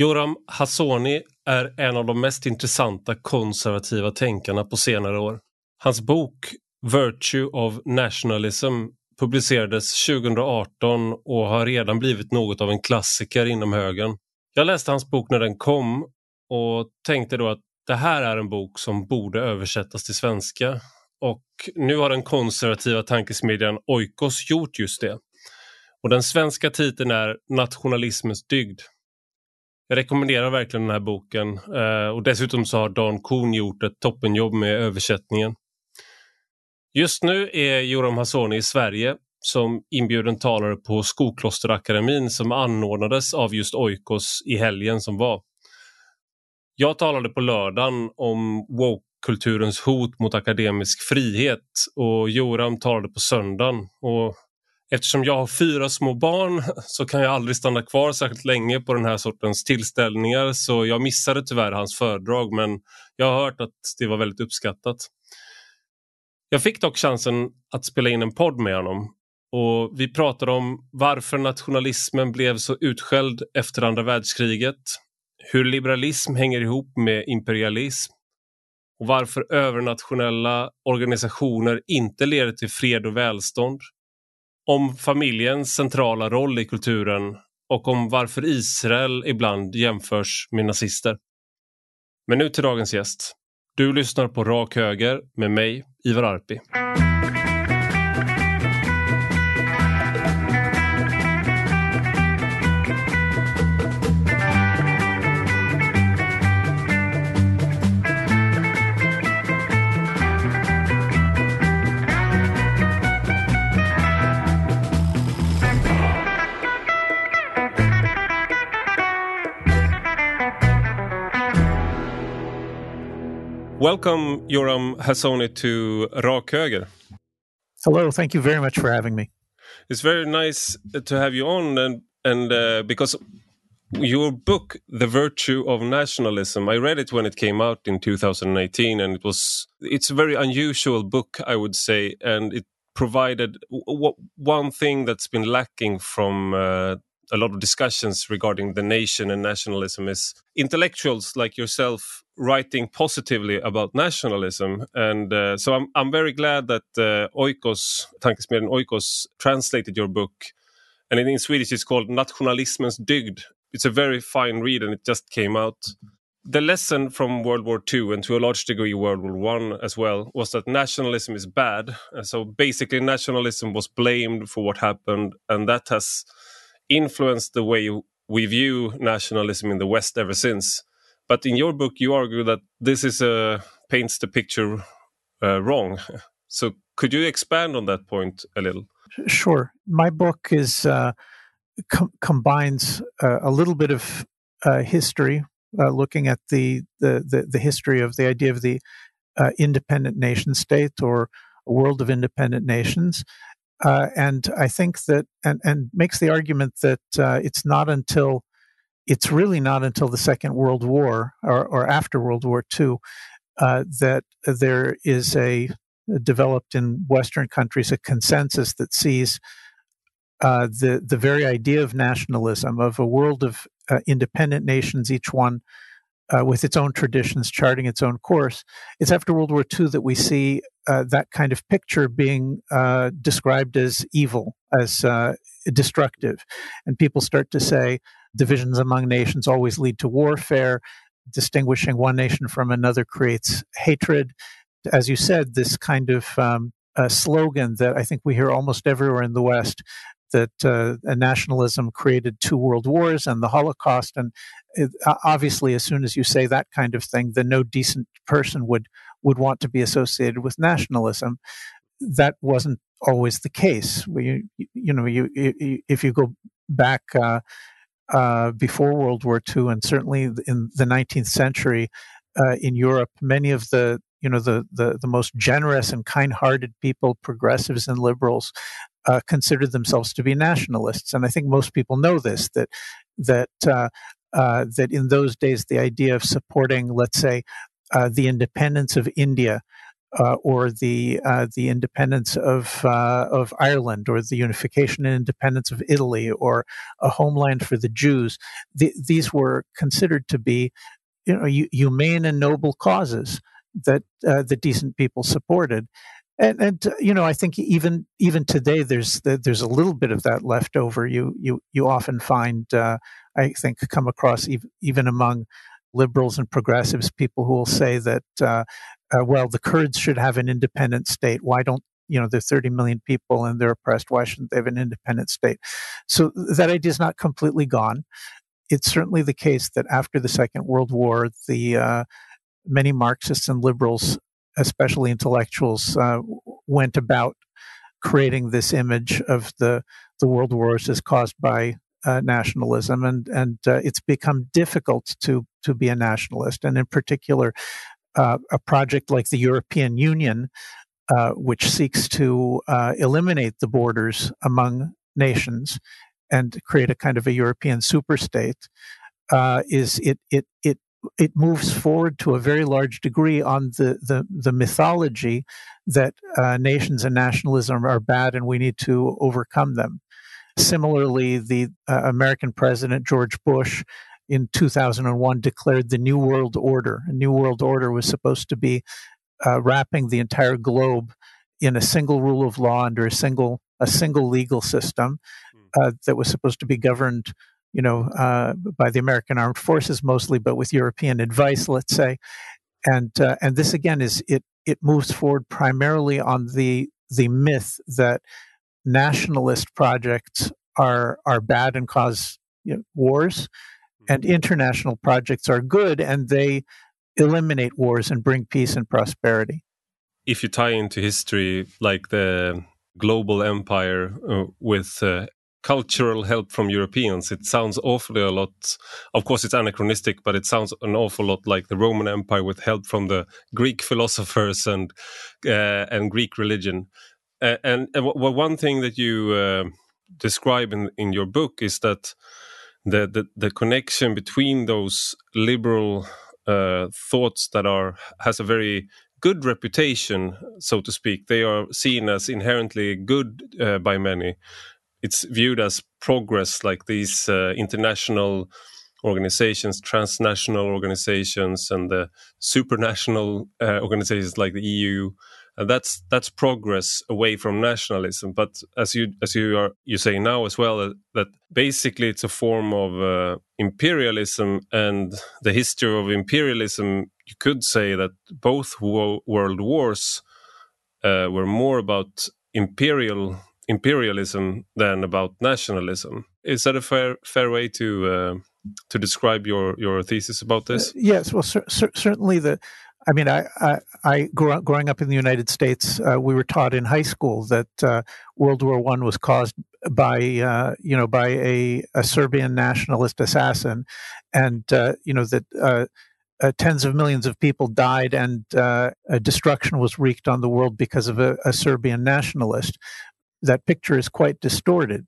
Joram Hassoni är en av de mest intressanta konservativa tänkarna på senare år. Hans bok Virtue of Nationalism publicerades 2018 och har redan blivit något av en klassiker inom högern. Jag läste hans bok när den kom och tänkte då att det här är en bok som borde översättas till svenska. Och nu har den konservativa tankesmedjan Oikos gjort just det. Och den svenska titeln är Nationalismens dygd. Jag rekommenderar verkligen den här boken eh, och dessutom så har Dan Korn gjort ett toppenjobb med översättningen. Just nu är Joram Hassoni i Sverige som inbjuden talare på Skoklosterakademin som anordnades av just Oikos i helgen som var. Jag talade på lördagen om woke-kulturens hot mot akademisk frihet och Joram talade på söndagen. Och eftersom jag har fyra små barn så kan jag aldrig stanna kvar särskilt länge på den här sortens tillställningar. Så jag missade tyvärr hans föredrag men jag har hört att det var väldigt uppskattat. Jag fick dock chansen att spela in en podd med honom. Och vi pratade om varför nationalismen blev så utskälld efter andra världskriget, hur liberalism hänger ihop med imperialism och varför övernationella organisationer inte leder till fred och välstånd, om familjens centrala roll i kulturen och om varför Israel ibland jämförs med nazister. Men nu till dagens gäst. Du lyssnar på Rak Höger med mig, Ivar Arpi. Welcome, Yoram Hazony, to Rak Höger. Hello, thank you very much for having me. It's very nice to have you on, and and uh, because your book, The Virtue of Nationalism, I read it when it came out in 2018, and it was it's a very unusual book, I would say, and it provided one thing that's been lacking from uh, a lot of discussions regarding the nation and nationalism is intellectuals like yourself writing positively about nationalism. And uh, so I'm, I'm very glad that uh, Oikos, Tankesmedjan Oikos, translated your book. And in Swedish, it's called Nationalismens dygd. It's a very fine read and it just came out. The lesson from World War II and to a large degree World War One as well was that nationalism is bad. And so basically, nationalism was blamed for what happened, and that has influenced the way we view nationalism in the West ever since. But in your book, you argue that this is a paints the picture uh, wrong. So could you expand on that point a little? Sure. My book is uh, com combines uh, a little bit of uh, history, uh, looking at the, the, the the history of the idea of the uh, independent nation state or a world of independent nations, uh, and I think that, and, and makes the argument that uh, it's not until, it's really not until the Second World War or, or after World War II uh, that there is a developed in Western countries a consensus that sees uh, the the very idea of nationalism of a world of uh, independent nations, each one uh, with its own traditions, charting its own course. It's after World War II that we see uh, that kind of picture being uh, described as evil, as destructive. And people start to say divisions among nations always lead to warfare. Distinguishing one nation from another creates hatred. As you said, this kind of um, slogan that I think we hear almost everywhere in the West that uh, nationalism created two world wars and the Holocaust. And it, obviously, as soon as you say that kind of thing, the no decent person would would want to be associated with nationalism. That wasn't always the case. You, you know, you, you, if you go back uh, uh, before World War II, and certainly in the 19th century uh, in Europe, many of the you know the, the, the most generous and kind-hearted people, progressives and liberals, uh, considered themselves to be nationalists, and I think most people know this that that uh, uh, that in those days the idea of supporting, let's say, the independence of India uh, or the uh, the independence of uh, of Ireland, or the unification and independence of Italy, or a homeland for the Jews. The, these were considered to be, you know, humane and noble causes that uh, the decent people supported. And, and you know, I think even even today, there's there's a little bit of that left over. You you you often find, uh, I think, come across even, even among liberals and progressives, people who will say that uh, uh, well, the Kurds should have an independent state. Why don't you know, there are 30 million people and they're oppressed. Why shouldn't they have an independent state? So that idea is not completely gone. It's certainly the case that after the Second World War, the uh, many Marxists and liberals, especially intellectuals, uh, went about creating this image of the the world wars as caused by uh, nationalism, and and uh, it's become difficult to to be a nationalist, and in particular, uh, a project like the European Union, uh, which seeks to uh, eliminate the borders among nations and create a kind of a European superstate, uh, is it it it it moves forward to a very large degree on the the, the mythology that uh, nations and nationalism are bad and we need to overcome them. Similarly, the uh, American President George Bush in 2001 declared the New World Order. A New World Order was supposed to be uh, wrapping the entire globe in a single rule of law under a single a single legal system hmm. uh, that was supposed to be governed, you know, uh, by the American Armed Forces mostly, but with European advice, let's say. And uh, and this again is it it moves forward primarily on the the myth that nationalist projects are are bad and cause you know, wars and international projects are good and they eliminate wars and bring peace and prosperity. If you tie into history, like the global empire uh, with uh, cultural help from Europeans, it sounds awfully a lot. Of course, it's anachronistic, but it sounds an awful lot like the Roman Empire with help from the Greek philosophers and uh, and Greek religion. And, and one thing that you uh, describe in in your book is that the the, the connection between those liberal uh, thoughts that are has a very good reputation, so to speak. They are seen as inherently good uh, by many. It's viewed as progress, like these uh, international organizations, transnational organizations, and the supranational uh, organizations like the EU and that's that's progress away from nationalism but as you as you are you say now as well uh, that basically it's a form of uh, imperialism and the history of imperialism you could say that both wo world wars uh, were more about imperial imperialism than about nationalism. Is that a fair fair way to uh, to describe your your thesis about this? Uh, yes well cer cer certainly the I mean, I, I, I grew up, growing up in the United States, uh, we were taught in high school that uh, World War One was caused by, uh, you know, by a, a, Serbian nationalist assassin, and uh, you know that uh, uh, tens of millions of people died and destruction was wreaked on the world because of a, a Serbian nationalist. That picture is quite distorted.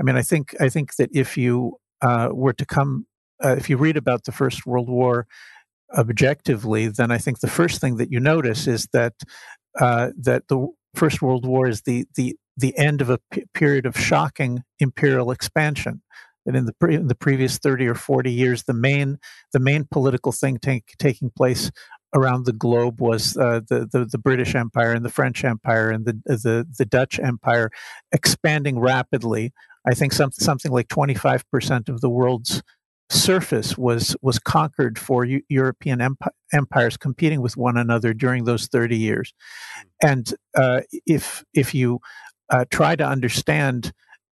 I mean, I think I think that if you were to come, if you read about the First World War objectively, then I think the first thing that you notice is that uh, that the First World War is the the the end of a p- period of shocking imperial expansion. That in the pre- in the previous thirty or forty years, the main the main political thing take, taking place around the globe was uh, the, the, the British Empire and the French Empire and the the the Dutch Empire expanding rapidly. I think some, something like twenty five percent of the world's surface was was conquered for U- European emp- empires competing with one another during those 30 years. Hmm. And uh, if if you uh, try to understand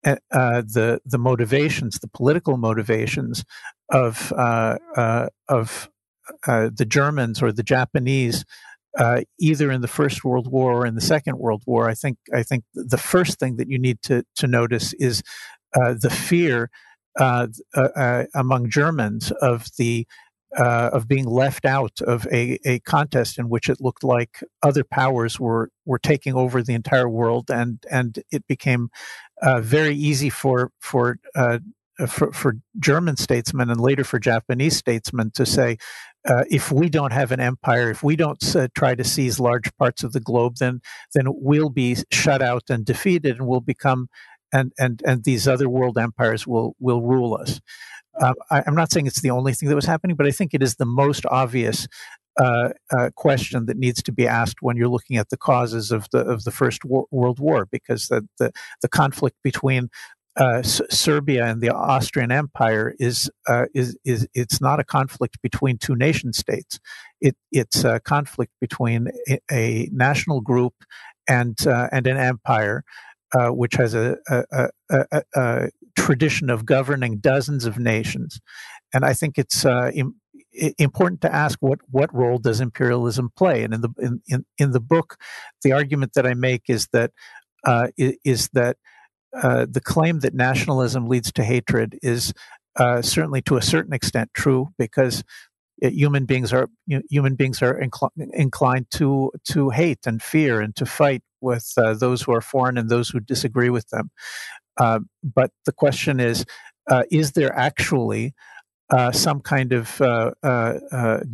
uh, uh, the the motivations, the political motivations of uh, uh, of the Germans or the Japanese, either in the First World War or in the Second World War, I think I think the first thing that you need to to notice is the fear uh, uh, uh, among Germans of the uh, of being left out of a, a contest in which it looked like other powers were were taking over the entire world, and and it became uh, very easy for for uh, for, for German statesmen and later for Japanese statesmen to say, uh, if we don't have an empire, if we don't try to seize large parts of the globe, then then we'll be shut out and defeated, and we'll become, and and and these other world empires will will rule us. Uh, I, am not saying it's the only thing that was happening, but I think it is the most obvious uh, uh, question that needs to be asked when you're looking at the causes of the of the First World War, because the the, the conflict between uh, S- Serbia and the Austrian Empire is uh, is is it's not a conflict between two nation states. It it's a conflict between a, a national group and uh, and an empire, uh, which has a, a, a, a, tradition of governing dozens of nations. And I think it's uh, Im- important to ask what what role does imperialism play? And in the in, in, in the book, the argument that I make is that uh, is that uh, the claim that nationalism leads to hatred is uh, certainly to a certain extent true because human beings are you know, human beings are incl- inclined to to hate and fear and to fight with uh, those who are foreign and those who disagree with them. Uh, but the question is, uh, is there actually some kind of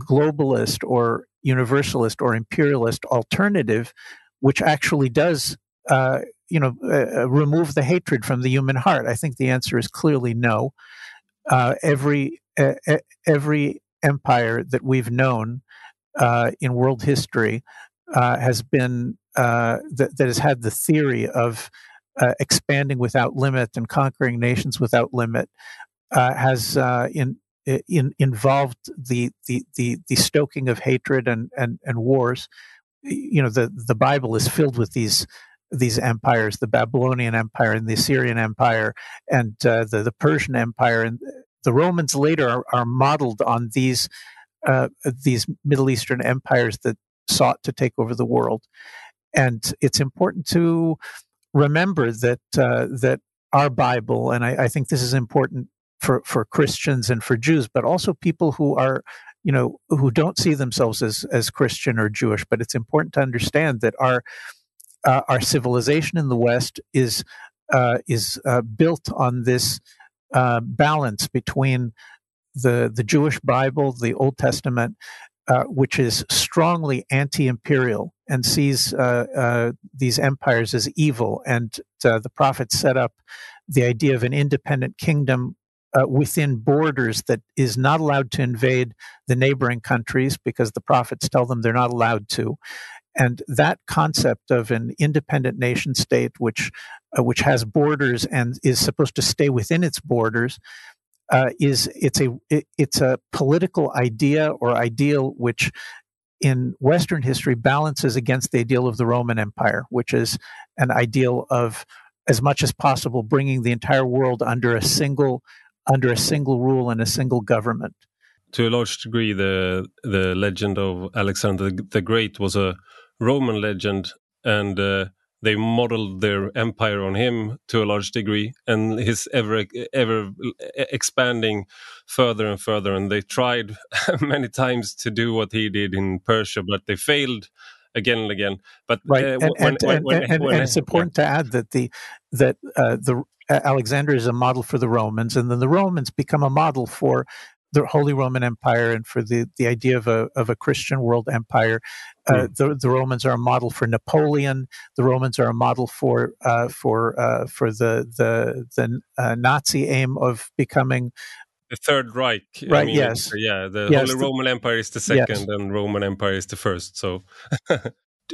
globalist or universalist or imperialist alternative which actually does uh, you know, uh, uh, remove the hatred from the human heart? I think the answer is clearly no. Uh, every uh, every empire that we've known uh, in world history uh, has been that, that, has had the theory of expanding without limit and conquering nations without limit has in, in, involved the, the the the stoking of hatred and and, and wars. You know, the the Bible is filled with these these empires, the Babylonian Empire and the Assyrian Empire and uh, the, the Persian Empire. And the Romans later are, are modeled on these, uh, these Middle Eastern empires that sought to take over the world. And it's important to remember that, uh, that our Bible, and I, I think this is important for, for Christians and for Jews, but also people who are you know who don't see themselves as as Christian or Jewish. But it's important to understand that our uh, our civilization in the West is uh, is uh, built on this uh, balance between the the Jewish Bible, the Old Testament, uh, which is strongly anti-imperial and sees uh, these empires as evil, and the prophets set up the idea of an independent kingdom uh, within borders that is not allowed to invade the neighboring countries because the prophets tell them they're not allowed to. And that concept of an independent nation state, which uh, which has borders and is supposed to stay within its borders, uh, is it's a it, it's a political idea or ideal which in Western history balances against the ideal of the Roman Empire, which is an ideal of as much as possible bringing the entire world under a single under a single rule and a single government. To a large degree, the the legend of Alexander the Great was a Roman legend, and uh, they modeled their empire on him to a large degree, and his ever ever expanding further and further. And they tried many times to do what he did in Persia, but they failed again and again. But right, uh, and, when, and, when, when, and, and, it's important yeah. to add that the that uh, the Alexander is a model for the Romans, and then the Romans become a model for the Holy Roman Empire and for the, the idea of a, of a Christian world empire. Uh, mm. the, the Romans are a model for Napoleon. The Romans are a model for uh, for uh, for the the the uh, Nazi aim of becoming the Third Reich. Right. I mean, yes. Yeah. The yes, Holy the, Roman Empire is the second, yes. and Roman Empire is the first. So.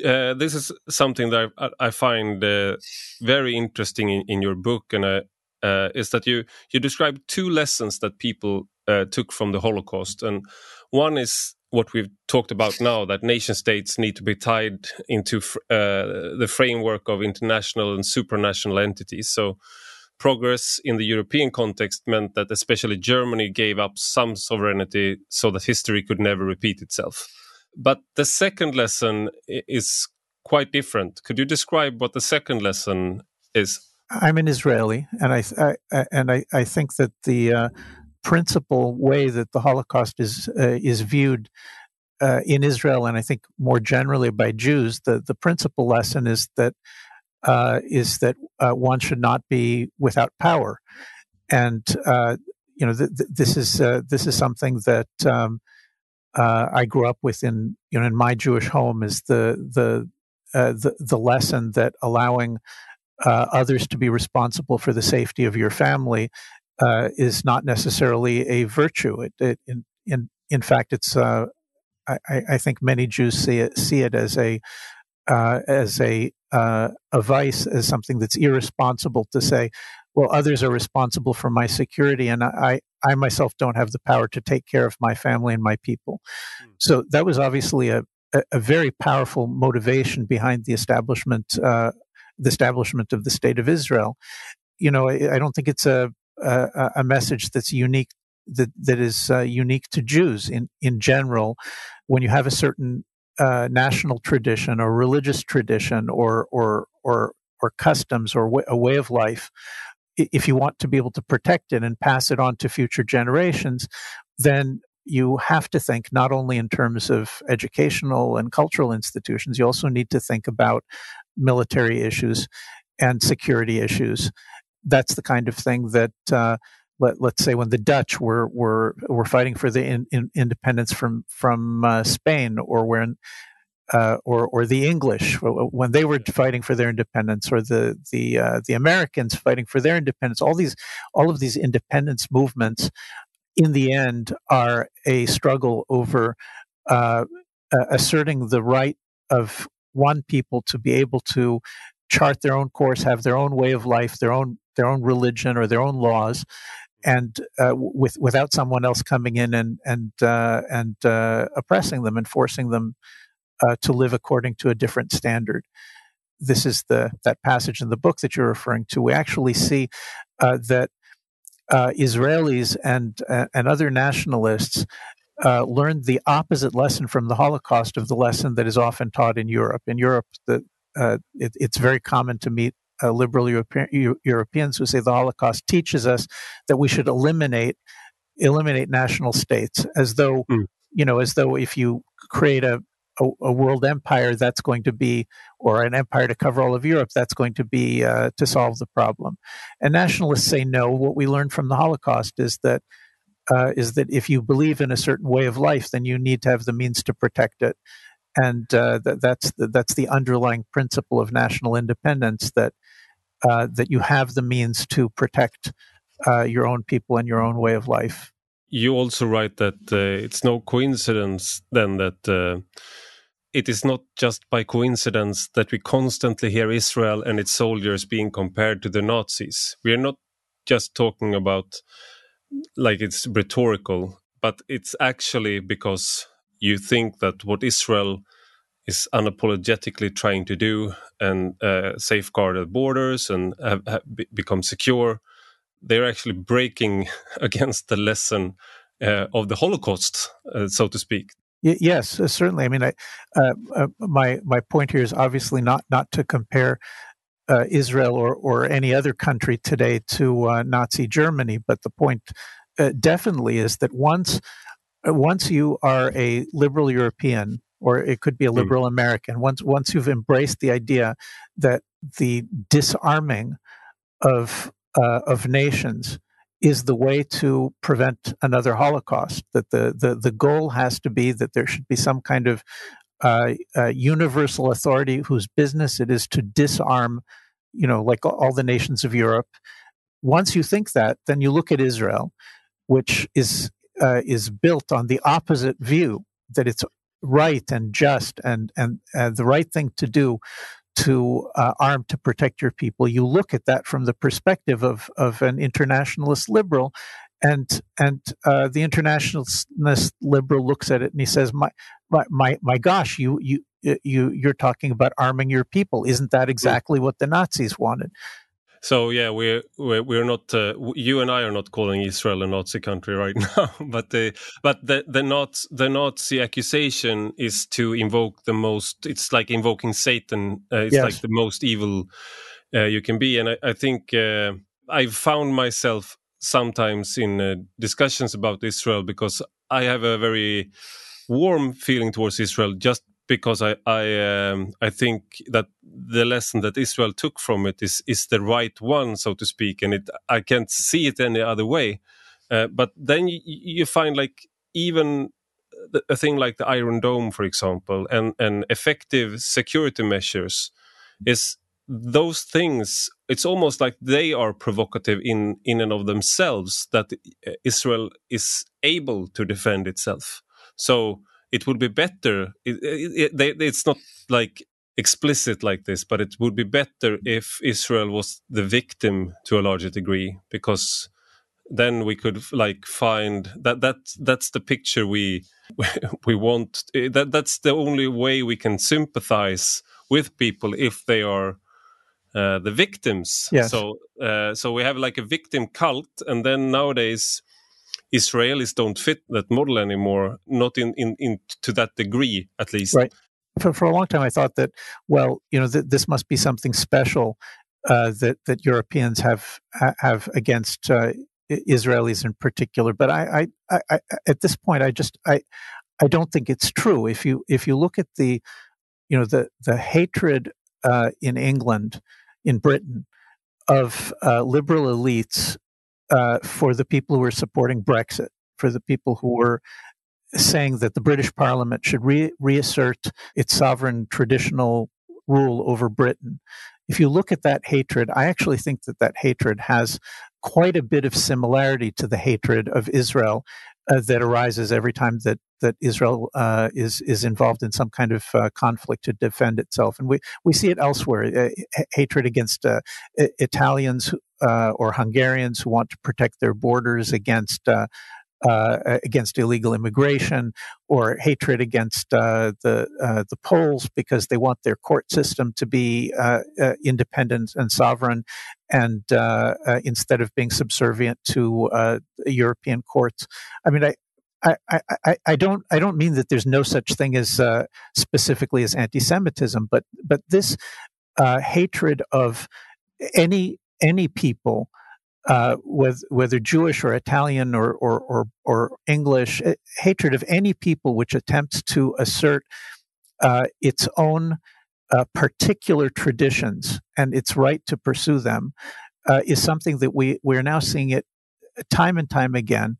Uh, this is something that I, I find uh, very interesting in, in, your book, and uh, is that you you describe two lessons that people uh, took from the Holocaust. And one is what we've talked about now that nation states need to be tied into uh, the framework of international and supranational entities. So, progress in the European context meant that especially Germany gave up some sovereignty so that history could never repeat itself. But the second lesson is quite different. Could you describe what the second lesson is? I'm an Israeli, and I, I and I, I think that the uh, principal way that the Holocaust is uh, is viewed uh, in Israel, and I think more generally by Jews, the the principal lesson is that uh, is that uh, one should not be without power, and uh, you know th- th- this is uh, this is something that um, I grew up with in you know in my Jewish home is the the the, the lesson that allowing uh, others to be responsible for the safety of your family uh, is not necessarily a virtue. It, it in, in in fact, it's uh, I, I, think many Jews see it see it as a uh, as a uh, a vice, as something that's irresponsible to say, well, others are responsible for my security, and I I myself don't have the power to take care of my family and my people. Mm. So that was obviously a, a, very powerful motivation behind the establishment uh, the establishment of the state of Israel. You know, I, I don't think it's a, a, a message that's unique that that is uh, unique to Jews in in general. When you have a certain uh, national tradition or religious tradition or or or or customs or w- a way of life, if you want to be able to protect it and pass it on to future generations, then you have to think not only in terms of educational and cultural institutions, you also need to think about military issues and security issues. That's the kind of thing that, uh, let, us say, when the Dutch were were were fighting for the in, in independence from from uh, Spain, or when uh, or or the English when they were fighting for their independence, or the the uh, the Americans fighting for their independence. All these all of these independence movements, in the end, are a struggle over uh, asserting the right of one people to be able to chart their own course, have their own way of life, their own their own religion or their own laws, and uh, with without someone else coming in and and uh, and uh, oppressing them and forcing them uh, to live according to a different standard. This is the that passage in the book that you're referring to. We actually see uh, that uh, Israelis and and other nationalists learned the opposite lesson from the Holocaust of the lesson that is often taught in Europe. In Europe, the, it, it's very common to meet uh, liberal Europeans who say the Holocaust teaches us that we should eliminate eliminate national states, as though mm. you know, as though if you create a, a, a world empire, that's going to be, or an empire to cover all of Europe, that's going to be uh, to solve the problem. And nationalists say no. What we learned from the Holocaust is that uh, is that if you believe in a certain way of life, then you need to have the means to protect it, and uh, that, that's the, that's the underlying principle of national independence that uh, that you have the means to protect uh, your own people and your own way of life. You also write that uh, it's no coincidence then that uh, it is not just by coincidence that we constantly hear Israel and its soldiers being compared to the Nazis. We are not just talking about like it's rhetorical, but it's actually because you think that what Israel is unapologetically trying to do and uh, safeguard the borders and have, have become secure, they're actually breaking against the lesson uh, of the Holocaust, uh, so to speak. Y- yes, uh, certainly. I mean, I, uh, uh, my my point here is obviously not not to compare Israel or, or any other country today to Nazi Germany. But the point definitely is that once once you are a liberal European, or it could be a hmm. liberal mm. American, once once you've embraced the idea that the disarming of uh, of nations is the way to prevent another Holocaust. That the, the, the goal has to be that there should be some kind of uh, universal authority whose business it is to disarm, you know, like all the nations of Europe. Once you think that, then you look at Israel, which is uh, is built on the opposite view that it's right and just and and uh, the right thing to do to uh, arm to protect your people. You look at that from the perspective of of an internationalist liberal, and and uh, the internationalist liberal looks at it and he says, "My my my, my gosh, you you." You you're talking about arming your people. Isn't that exactly what the Nazis wanted? So yeah, we're we're, we're not uh, you and I are not calling Israel a Nazi country right now, but the but the the Nazi the Nazi accusation is to invoke the most. It's like invoking Satan. Uh, it's yes. like the most evil uh, you can be, and I, I think uh, I've found myself sometimes in uh, discussions about Israel because I have a very warm feeling towards Israel just because I I um, I think that the lesson that Israel took from it is is the right one, so to speak, and it I can't see it any other way. Uh, but then you, you find like even a thing like the Iron Dome, for example, and and effective security measures is those things it's almost like they are provocative in in and of themselves that israel is able to defend itself so it would be better it, it, it, it's not like explicit like this but it would be better if israel was the victim to a larger degree because then we could like find that that that's the picture we we want that that's the only way we can sympathize with people if they are uh, the victims. Yes. So uh, so we have like a victim cult, and then nowadays Israelis don't fit that model anymore, not in in, in to that degree at least. Right. For for a long time, I thought that well, you know, th- this must be something special uh, that that Europeans have have against. Uh, Israelis in particular, but I, I, I, at this point, I just, I, I don't think it's true. If you, if you look at the, you know, the the hatred uh, in England, in Britain, of uh, liberal elites uh, for the people who were supporting Brexit, for the people who were saying that the British Parliament should re- reassert its sovereign traditional rule over Britain. If you look at that hatred, I actually think that that hatred has quite a bit of similarity to the hatred of Israel uh, that arises every time that that Israel uh, is is involved in some kind of uh, conflict to defend itself, and we we see it elsewhere. Uh, hatred against uh, Italians uh, or Hungarians who want to protect their borders against uh, against illegal immigration or hatred against the the Poles because they want their court system to be independent and sovereign, and instead of being subservient to European courts. I mean, I. I, I, I don't I don't mean that there's no such thing as specifically as anti-Semitism, but but this hatred of any any people uh, with, whether Jewish or Italian or, or, or, or, English, eh, hatred of any people which attempts to assert uh, its own uh, particular traditions and its right to pursue them uh, is something that we, we're now seeing it time and time again.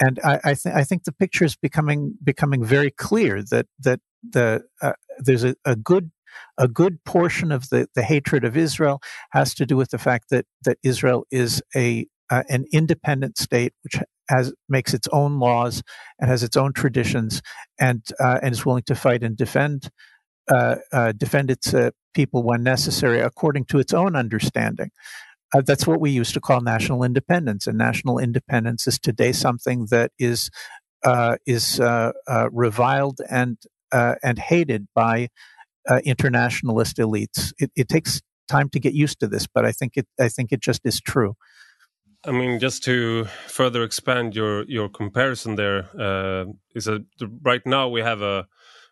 And I, I, th- I think the picture is becoming becoming very clear that that the uh, there's a, a good a good portion of the, the hatred of Israel has to do with the fact that, that Israel is a uh, an independent state which has makes its own laws and has its own traditions and uh, and is willing to fight and defend uh, uh defend its uh, people when necessary according to its own understanding. Uh, that's what we used to call national independence, and national independence is today something that is is reviled and and hated by uh, internationalist elites. It, it, takes time to get used to this, but I think it I think it just is true. I mean, just to further expand your your comparison, there uh, is a right now we have a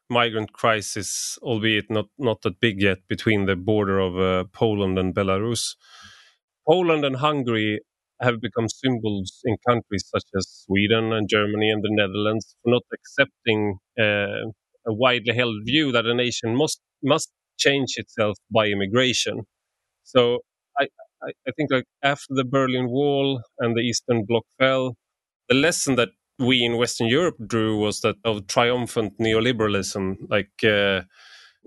migrant crisis, albeit not not that big yet, between the border of uh, Poland and Belarus. Poland and Hungary have become symbols in countries such as Sweden and Germany and the Netherlands for not accepting uh, a widely held view that a nation must must change itself by immigration. So I, I, I think like after the Berlin Wall and the Eastern Bloc fell, the lesson that we in Western Europe drew was that of triumphant neoliberalism, like uh,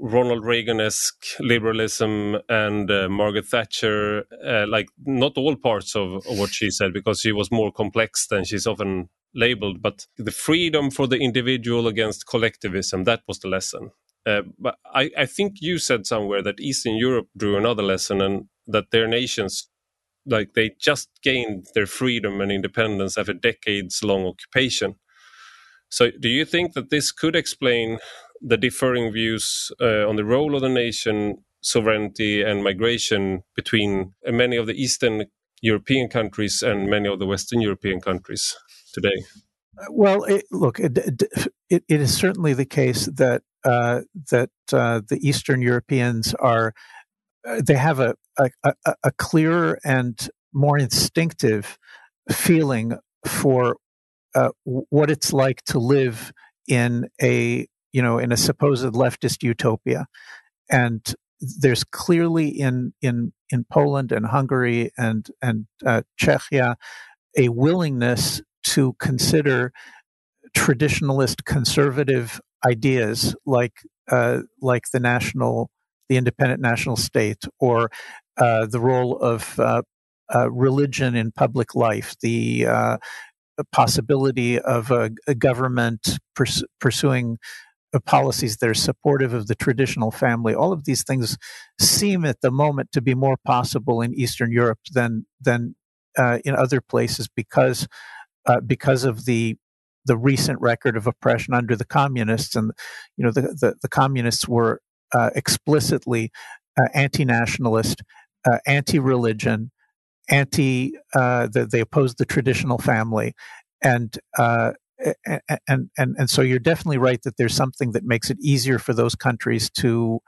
Ronald Reagan-esque liberalism and uh, Margaret Thatcher, uh, like not all parts of, of, what she said because she was more complex than she's often labeled, but the freedom for the individual against collectivism, that was the lesson. Uh, but I, I, think you said somewhere that Eastern Europe drew another lesson and that their nations, like they just gained their freedom and independence after decades long occupation. So, do you think that this could explain the differing views uh, on the role of the nation, sovereignty, and migration between many of the Eastern European countries and many of the Western European countries? today? Well, it, look, it, it, it is certainly the case that uh, that uh, the Eastern Europeans are uh, they have a, a, a clearer and more instinctive feeling for uh, what it's like to live in a you know, in a supposed leftist utopia. And there's clearly in in in Poland and Hungary and and uh, Czechia a willingness to consider traditionalist conservative ideas like uh, like the national the independent national state or uh, the role of uh, uh, religion in public life the uh, possibility of a, a government pers- pursuing policies that are supportive of the traditional family. All of these things seem at the moment to be more possible in Eastern Europe than than uh, in other places because uh, because of the the recent record of oppression under the communists and you know the the, the communists were uh, explicitly uh, anti-nationalist, uh, anti-religion, anti. Uh, the, they opposed the traditional family, and and and and so you're definitely right that there's something that makes it easier for those countries to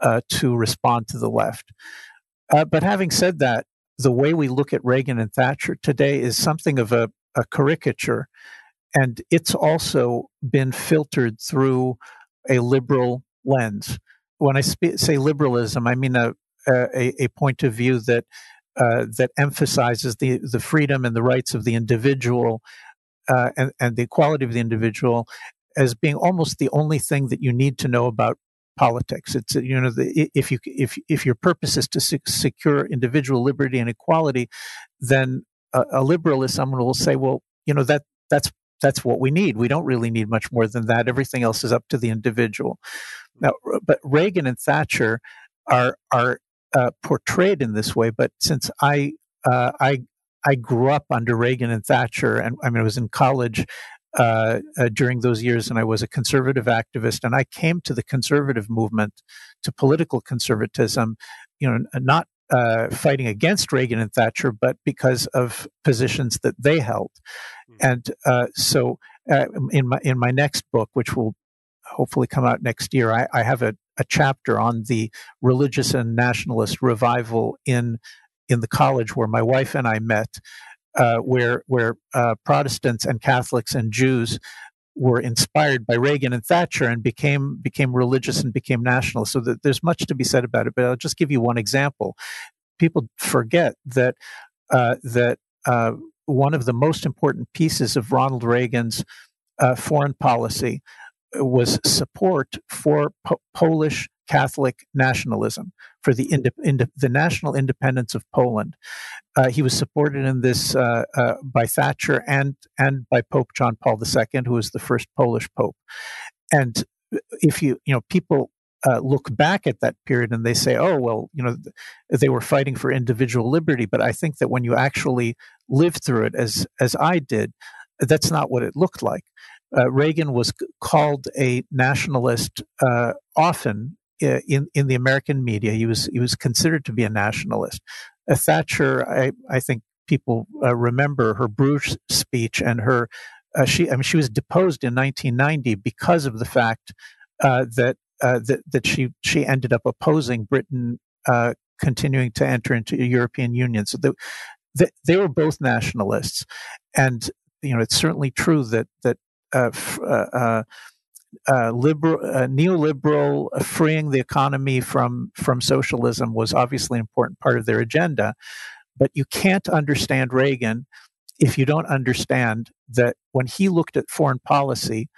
uh, to respond to the left. Uh, but having said that, the way we look at Reagan and Thatcher today is something of a, a caricature, and it's also been filtered through a liberal lens. When I spe- say liberalism, I mean a, a, a point of view that uh, that emphasizes the the freedom and the rights of the individual uh, and, and the equality of the individual as being almost the only thing that you need to know about politics. It's you know the, if you if if your purpose is to secure individual liberty and equality, then a, a liberal is someone who will say, well, you know that that's that's what we need. We don't really need much more than that. Everything else is up to the individual. Now, but Reagan and Thatcher are are uh, portrayed in this way. But since I uh, I I grew up under Reagan and Thatcher, and I mean, I was in college uh, uh, during those years, and I was a conservative activist. And I came to the conservative movement, to political conservatism, you know, not uh, fighting against Reagan and Thatcher, but because of positions that they held. Mm-hmm. And uh, so, uh, in my in my next book, which will hopefully come out next year, I, I have a, a chapter on the religious and nationalist revival in in the college where my wife and I met, uh, where where uh, Protestants and Catholics and Jews were inspired by Reagan and Thatcher and became became religious and became nationalist. So there's much to be said about it. But I'll just give you one example. People forget that uh, that uh, one of the most important pieces of Ronald Reagan's uh, foreign policy was support for po- Polish Catholic nationalism, for the the national independence of Poland. Uh, he was supported in this uh, uh, by Thatcher and and by Pope John Paul II, who was the first Polish pope. And if you you know people uh, look back at that period and they say, oh, well, you know, they were fighting for individual liberty. But I think that when you actually live through it, as as I did, that's not what it looked like. Uh, Reagan was called a nationalist uh, often in in the American media. He was he was considered to be a nationalist. Uh, Thatcher, I I think people uh, remember her Bruges speech and her. Uh, she I mean she was deposed in 1990 because of the fact that that that she she ended up opposing Britain continuing to enter into the European Union. So the, the, they were both nationalists, and you know it's certainly true that that uh, liberal, uh, neoliberal, uh, freeing the economy from from socialism was obviously an important part of their agenda. But you can't understand Reagan if you don't understand that when he looked at foreign policy,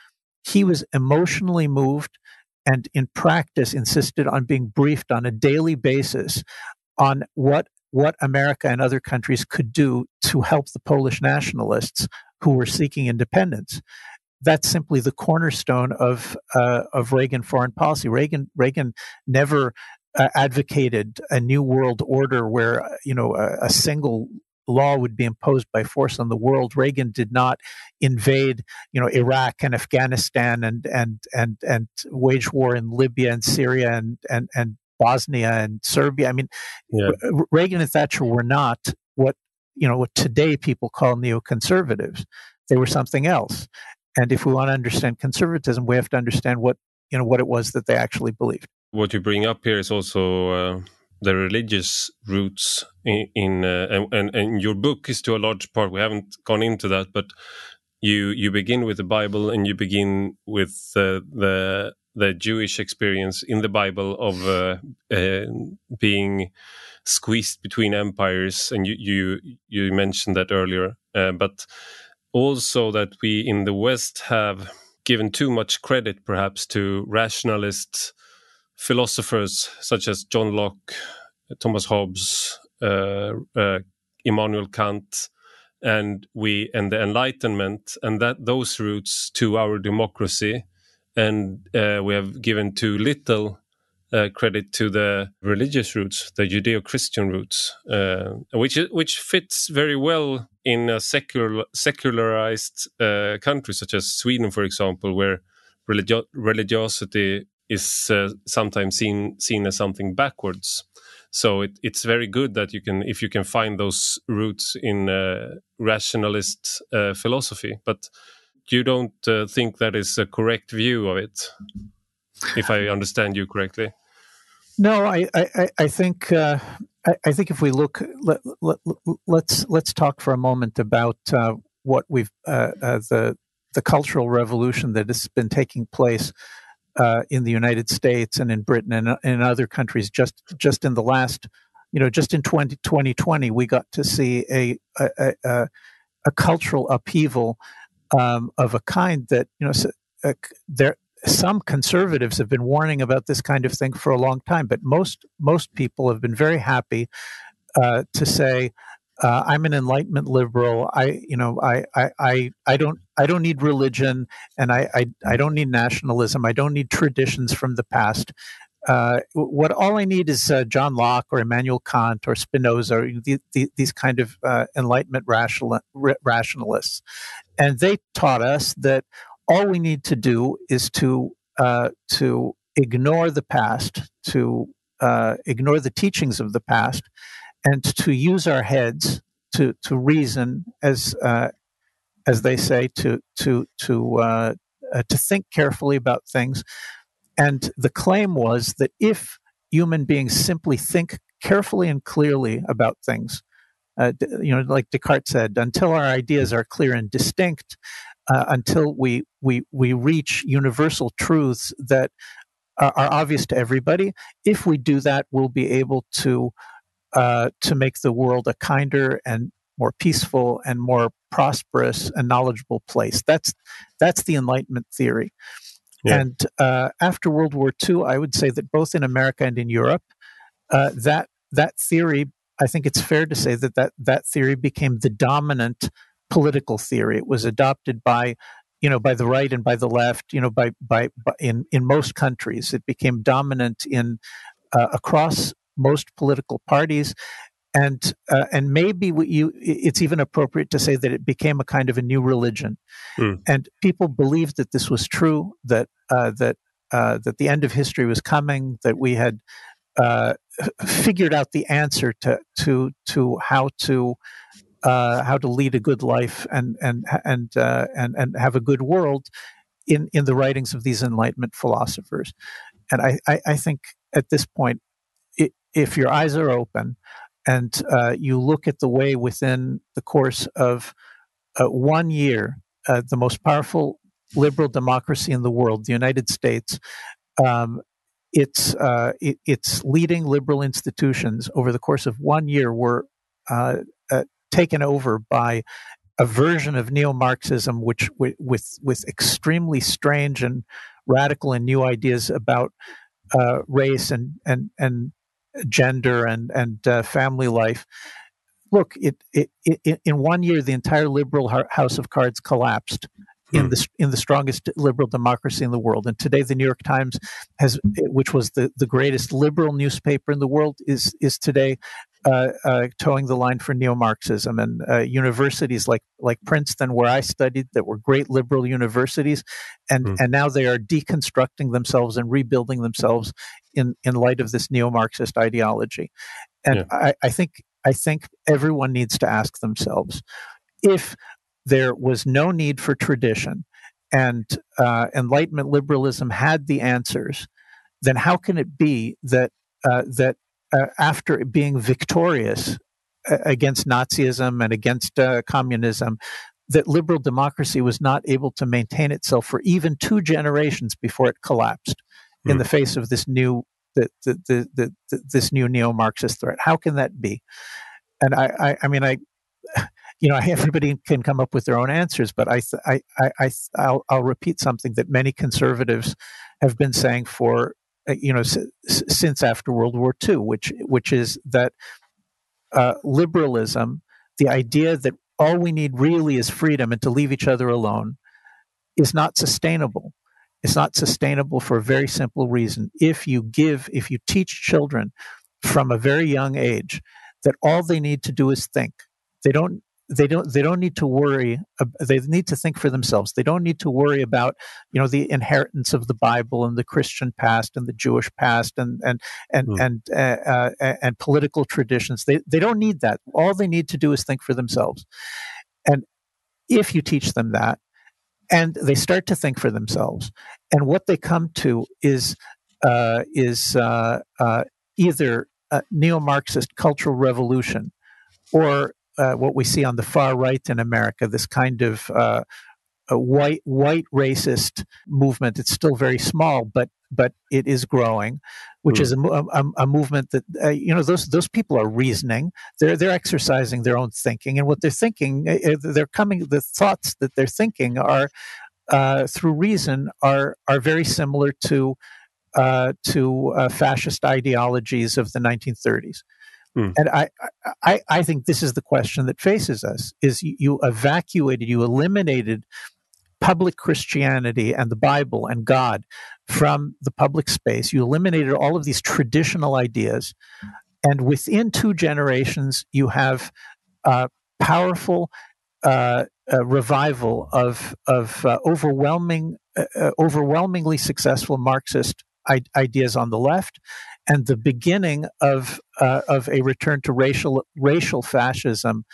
he was emotionally moved and in practice insisted on being briefed on a daily basis on what what America and other countries could do to help the Polish nationalists who were seeking independence that's simply the cornerstone of uh, of Reagan foreign policy. Reagan Reagan never uh, advocated a new world order where uh, you know a, a, single law would be imposed by force on the world. Reagan did not invade you know Iraq and Afghanistan and and and and wage war in Libya and Syria and and and Bosnia and Serbia. I mean, yeah. Reagan and Thatcher were not what you know what today people call neoconservatives. They were something else. And if we want to understand conservatism, we have to understand what you know what it was that they actually believed. What you bring up here is also uh, the religious roots in, in uh, and, and, your book is to a large part. We haven't gone into that, but you you begin with the Bible and you begin with uh, the the Jewish experience in the Bible of uh, uh, being squeezed between empires, and you you you mentioned that earlier, uh, but also that we in the West have given too much credit, perhaps, to rationalist philosophers such as John Locke, Thomas Hobbes, uh, uh, Immanuel Kant, and we and the Enlightenment, and that those roots to our democracy, and uh, we have given too little uh, credit to the religious roots, the Judeo-Christian roots, uh, which which fits very well in a secular secularized uh, country such as Sweden, for example, where religio religiosity is uh, sometimes seen seen as something backwards. So it, it's very good that you can if you can find those roots in uh, rationalist uh, philosophy, but you don't think that is a correct view of it if I understand you correctly. No, I I, I think uh, I, think if we look, let, let, let's let's talk for a moment about uh, what we've uh, uh the the cultural revolution that has been taking place uh, in the United States and in Britain and in other countries. Just just in the last, you know, just in 20, 2020, we got to see a a, a, a cultural upheaval um, of a kind that you know. So, uh, there some conservatives have been warning about this kind of thing for a long time, but most most people have been very happy uh, to say, uh, "I'm an Enlightenment liberal. I, you know, I, I, I, I don't, I don't need religion, and I, I, I don't need nationalism. I don't need traditions from the past. Uh, what all I need is uh, John Locke or Immanuel Kant or Spinoza, or the, the, these kind of uh, Enlightenment rational, rationalists, and they taught us that all we need to do is to uh, to ignore the past, to uh, ignore the teachings of the past, and to use our heads to to reason, as uh, as they say, to to to uh, uh, to think carefully about things. And the claim was that if human beings simply think carefully and clearly about things, uh, you know, like Descartes said, until our ideas are clear and distinct, uh, until we we we reach universal truths that are, are, obvious to everybody. If we do that, we'll be able to uh, to make the world a kinder and more peaceful and more prosperous and knowledgeable place. That's that's the Enlightenment theory. Yeah. And uh, after World War II, I would say that both in America and in Europe, uh, that that theory, I think it's fair to say that that, that theory became the dominant political theory. It was adopted by you know by the right and by the left you know by by, by in in most countries it became dominant in uh, across most political parties and uh, and maybe you it's even appropriate to say that it became a kind of a new religion mm. and people believed that this was true that uh, that uh, that the end of history was coming that we had uh, figured out the answer to to to how to uh, how to lead a good life and and and uh, and and have a good world in in the writings of these Enlightenment philosophers. And I I, I think at this point, it, if your eyes are open and uh, you look at the way within the course of uh, one year, uh, the most powerful liberal democracy in the world, the United States. Um, its uh, it, its leading liberal institutions over the course of one year were uh, taken over by a version of neo-Marxism, which with with extremely strange and radical and new ideas about uh, race and and and gender and and uh, family life. Look, it, it, it, in one year, the entire liberal house of cards collapsed in hmm. the in the strongest liberal democracy in the world. And today, the New York Times has, which was the, the greatest liberal newspaper in the world, is is today uh, uh, toeing the line for neo-Marxism. And uh, universities like like Princeton, where I studied, that were great liberal universities, and mm. and now they are deconstructing themselves and rebuilding themselves in in light of this neo-Marxist ideology. And yeah. I, I think I think everyone needs to ask themselves if there was no need for tradition and uh, Enlightenment liberalism had the answers, then how can it be that uh, that uh, after being victorious uh, against Nazism and against uh, communism, that liberal democracy was not able to maintain itself for even two generations before it collapsed mm. in the face of this new the, the, the, the, this new neo-Marxist threat. How can that be? And I, I, I mean, I, you know, everybody can come up with their own answers, but I, I, I, I I'll, I'll repeat something that many conservatives have been saying for, uh, you know, s- since after World War II, which, which is that uh, liberalism, the idea that all we need really is freedom and to leave each other alone, is not sustainable. It's not sustainable for a very simple reason. If you give, if you teach children from a very young age that all they need to do is think, they don't they don't they don't need to worry they need to think for themselves they don't need to worry about you know the inheritance of the bible and the christian past and the jewish past and and and mm. and uh, uh, and political traditions they they don't need that all they need to do is think for themselves and if you teach them that and they start to think for themselves. And what they come to is uh, is uh, uh, either neo-Marxist cultural revolution or uh, what we see on the far right in America, this kind of uh, white white racist movement. It's still very small, but but it is growing, which mm. is a, a, a, movement that uh, you know those those people are reasoning. They're they're exercising their own thinking, and what they're thinking, uh, uh, they're coming. The thoughts that they're thinking are uh, through reason are are very similar to uh, to uh, fascist ideologies of the 1930s. Mm. And I, I, I think this is the question that faces us: is you, evacuated, you eliminated public Christianity and the Bible and God from the public space. You eliminated all of these traditional ideas. And within two generations, you have uh, powerful uh, revival of, of uh, overwhelming, uh, uh, overwhelmingly successful Marxist ideas on the left and the beginning of, of a return to racial, racial fascism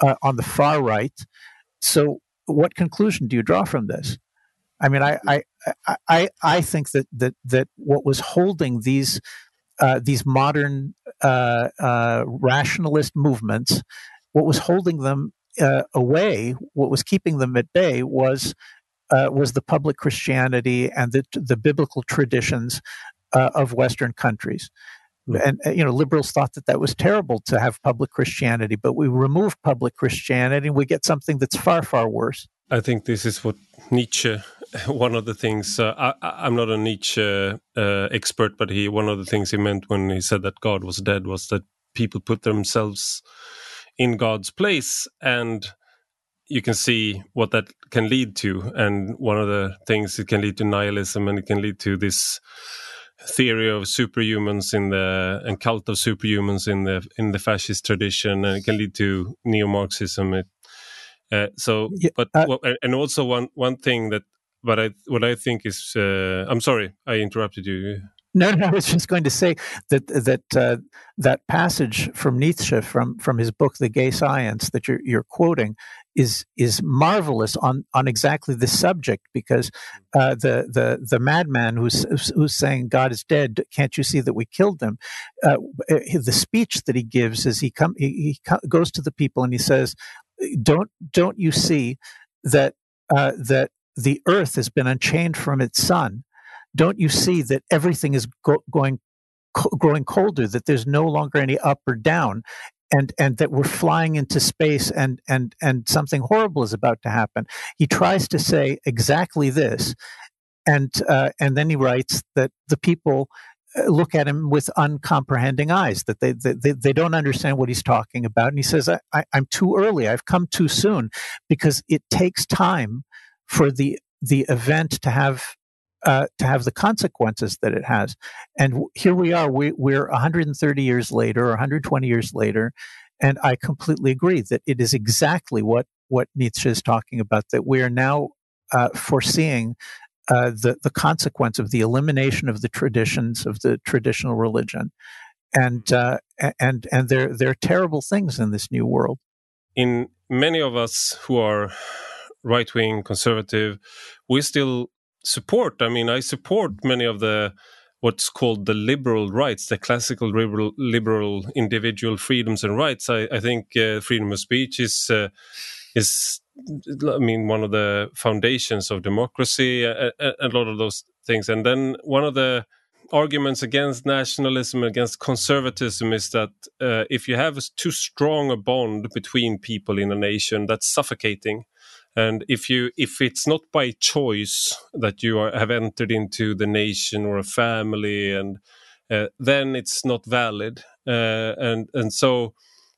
on the far right. So what conclusion do you draw from this? I mean, I I I, I think that that that what was holding these uh, these modern uh, uh, rationalist movements, what was holding them uh, away, what was keeping them at bay, was uh, was the public Christianity and the the biblical traditions uh, of Western countries. Hmm. And you know, liberals thought that that was terrible to have public Christianity, but we remove public Christianity and we get something that's far, far worse. I think this is what Nietzsche. One of the things uh, I, am not a Nietzsche uh, expert, but he one of the things he meant when he said that God was dead was that people put themselves in God's place, and you can see what that can lead to. And one of the things it can lead to nihilism, and it can lead to this theory of superhumans in the and cult of superhumans in the in the fascist tradition, and it can lead to neo-Marxism. It, uh, so, yeah, but uh, well, and also one one thing that, but I what I think is, uh, I'm sorry, I interrupted you. No, no, I was just going to say that that uh, that passage from Nietzsche from from his book *The Gay Science* that you're you're quoting is is marvelous on on exactly this subject because uh, the the the madman who's who's saying God is dead, can't you see that we killed him? Uh, the speech that he gives is he come he, he goes to the people and he says, "Don't don't you see that uh, that the earth has been unchained from its sun?" don't you see that everything is go- going co- growing colder that there's no longer any up or down and and that we're flying into space and and and something horrible is about to happen. He tries to say exactly this and uh, and then he writes that the people uh, look at him with uncomprehending eyes that they, they they don't understand what he's talking about and he says I, I, i'm too early. I've come too soon because it takes time for the the event to have uh, to have the consequences that it has. And here we are, we, we're 130 years later or 120 years later, and I completely agree that it is exactly what, what Nietzsche is talking about, that we are now uh, foreseeing uh, the, the consequence of the elimination of the traditions of the traditional religion. And, uh, and, and there, there are terrible things in this new world. In many of us who are right wing conservative, we still support. I mean, I support many of the what's called the liberal rights, the classical liberal, liberal individual freedoms and rights. I, I think uh, freedom of speech is uh, is I mean, one of the foundations of democracy, a, a, lot of those things. And then one of the arguments against nationalism against conservatism is that uh, if you have too strong a bond between people in a nation that's suffocating and if you if it's not by choice that you are, have entered into the nation or a family and uh, then it's not valid uh, and and so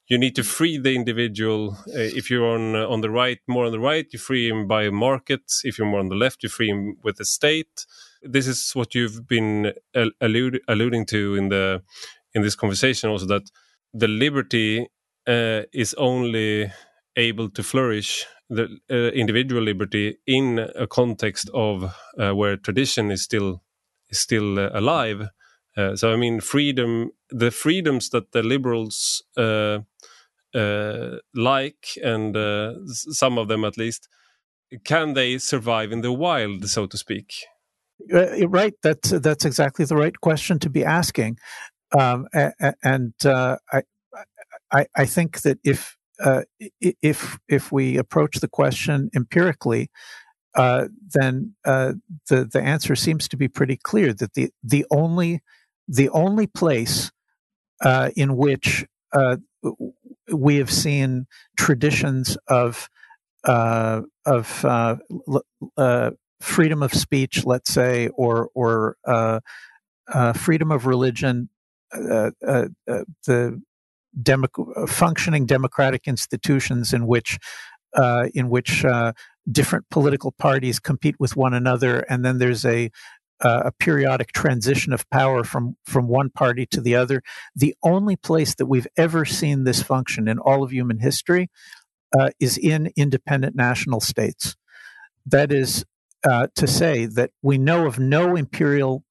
you need to free the individual. Uh, if you're on uh, on the right, more on the right, you free him by markets. If you're more on the left, you free him with the state. This is what you've been allude, alluding to in the in this conversation, also that the liberty uh, is only able to flourish the uh, individual liberty in a context of uh, where tradition is still is still uh, alive. so I mean, freedom, the freedoms that the liberals uh, like, and uh, some of them at least, can they survive in the wild, so to speak? Uh, right. That's that's exactly the right question to be asking, um, and uh, I, I, I think that if uh, if if we approach the question empirically, uh, then the the answer seems to be pretty clear that the the only the only place in which we have seen traditions of uh, of uh, uh, freedom of speech, let's say, or or uh, uh, freedom of religion, uh, the demo- functioning democratic institutions in which in which different political parties compete with one another, and then there's a uh, a periodic transition of power from from one party to the other. The only place that we've ever seen this function in all of human history uh, is in independent national states. That is uh, to say that we know of no imperial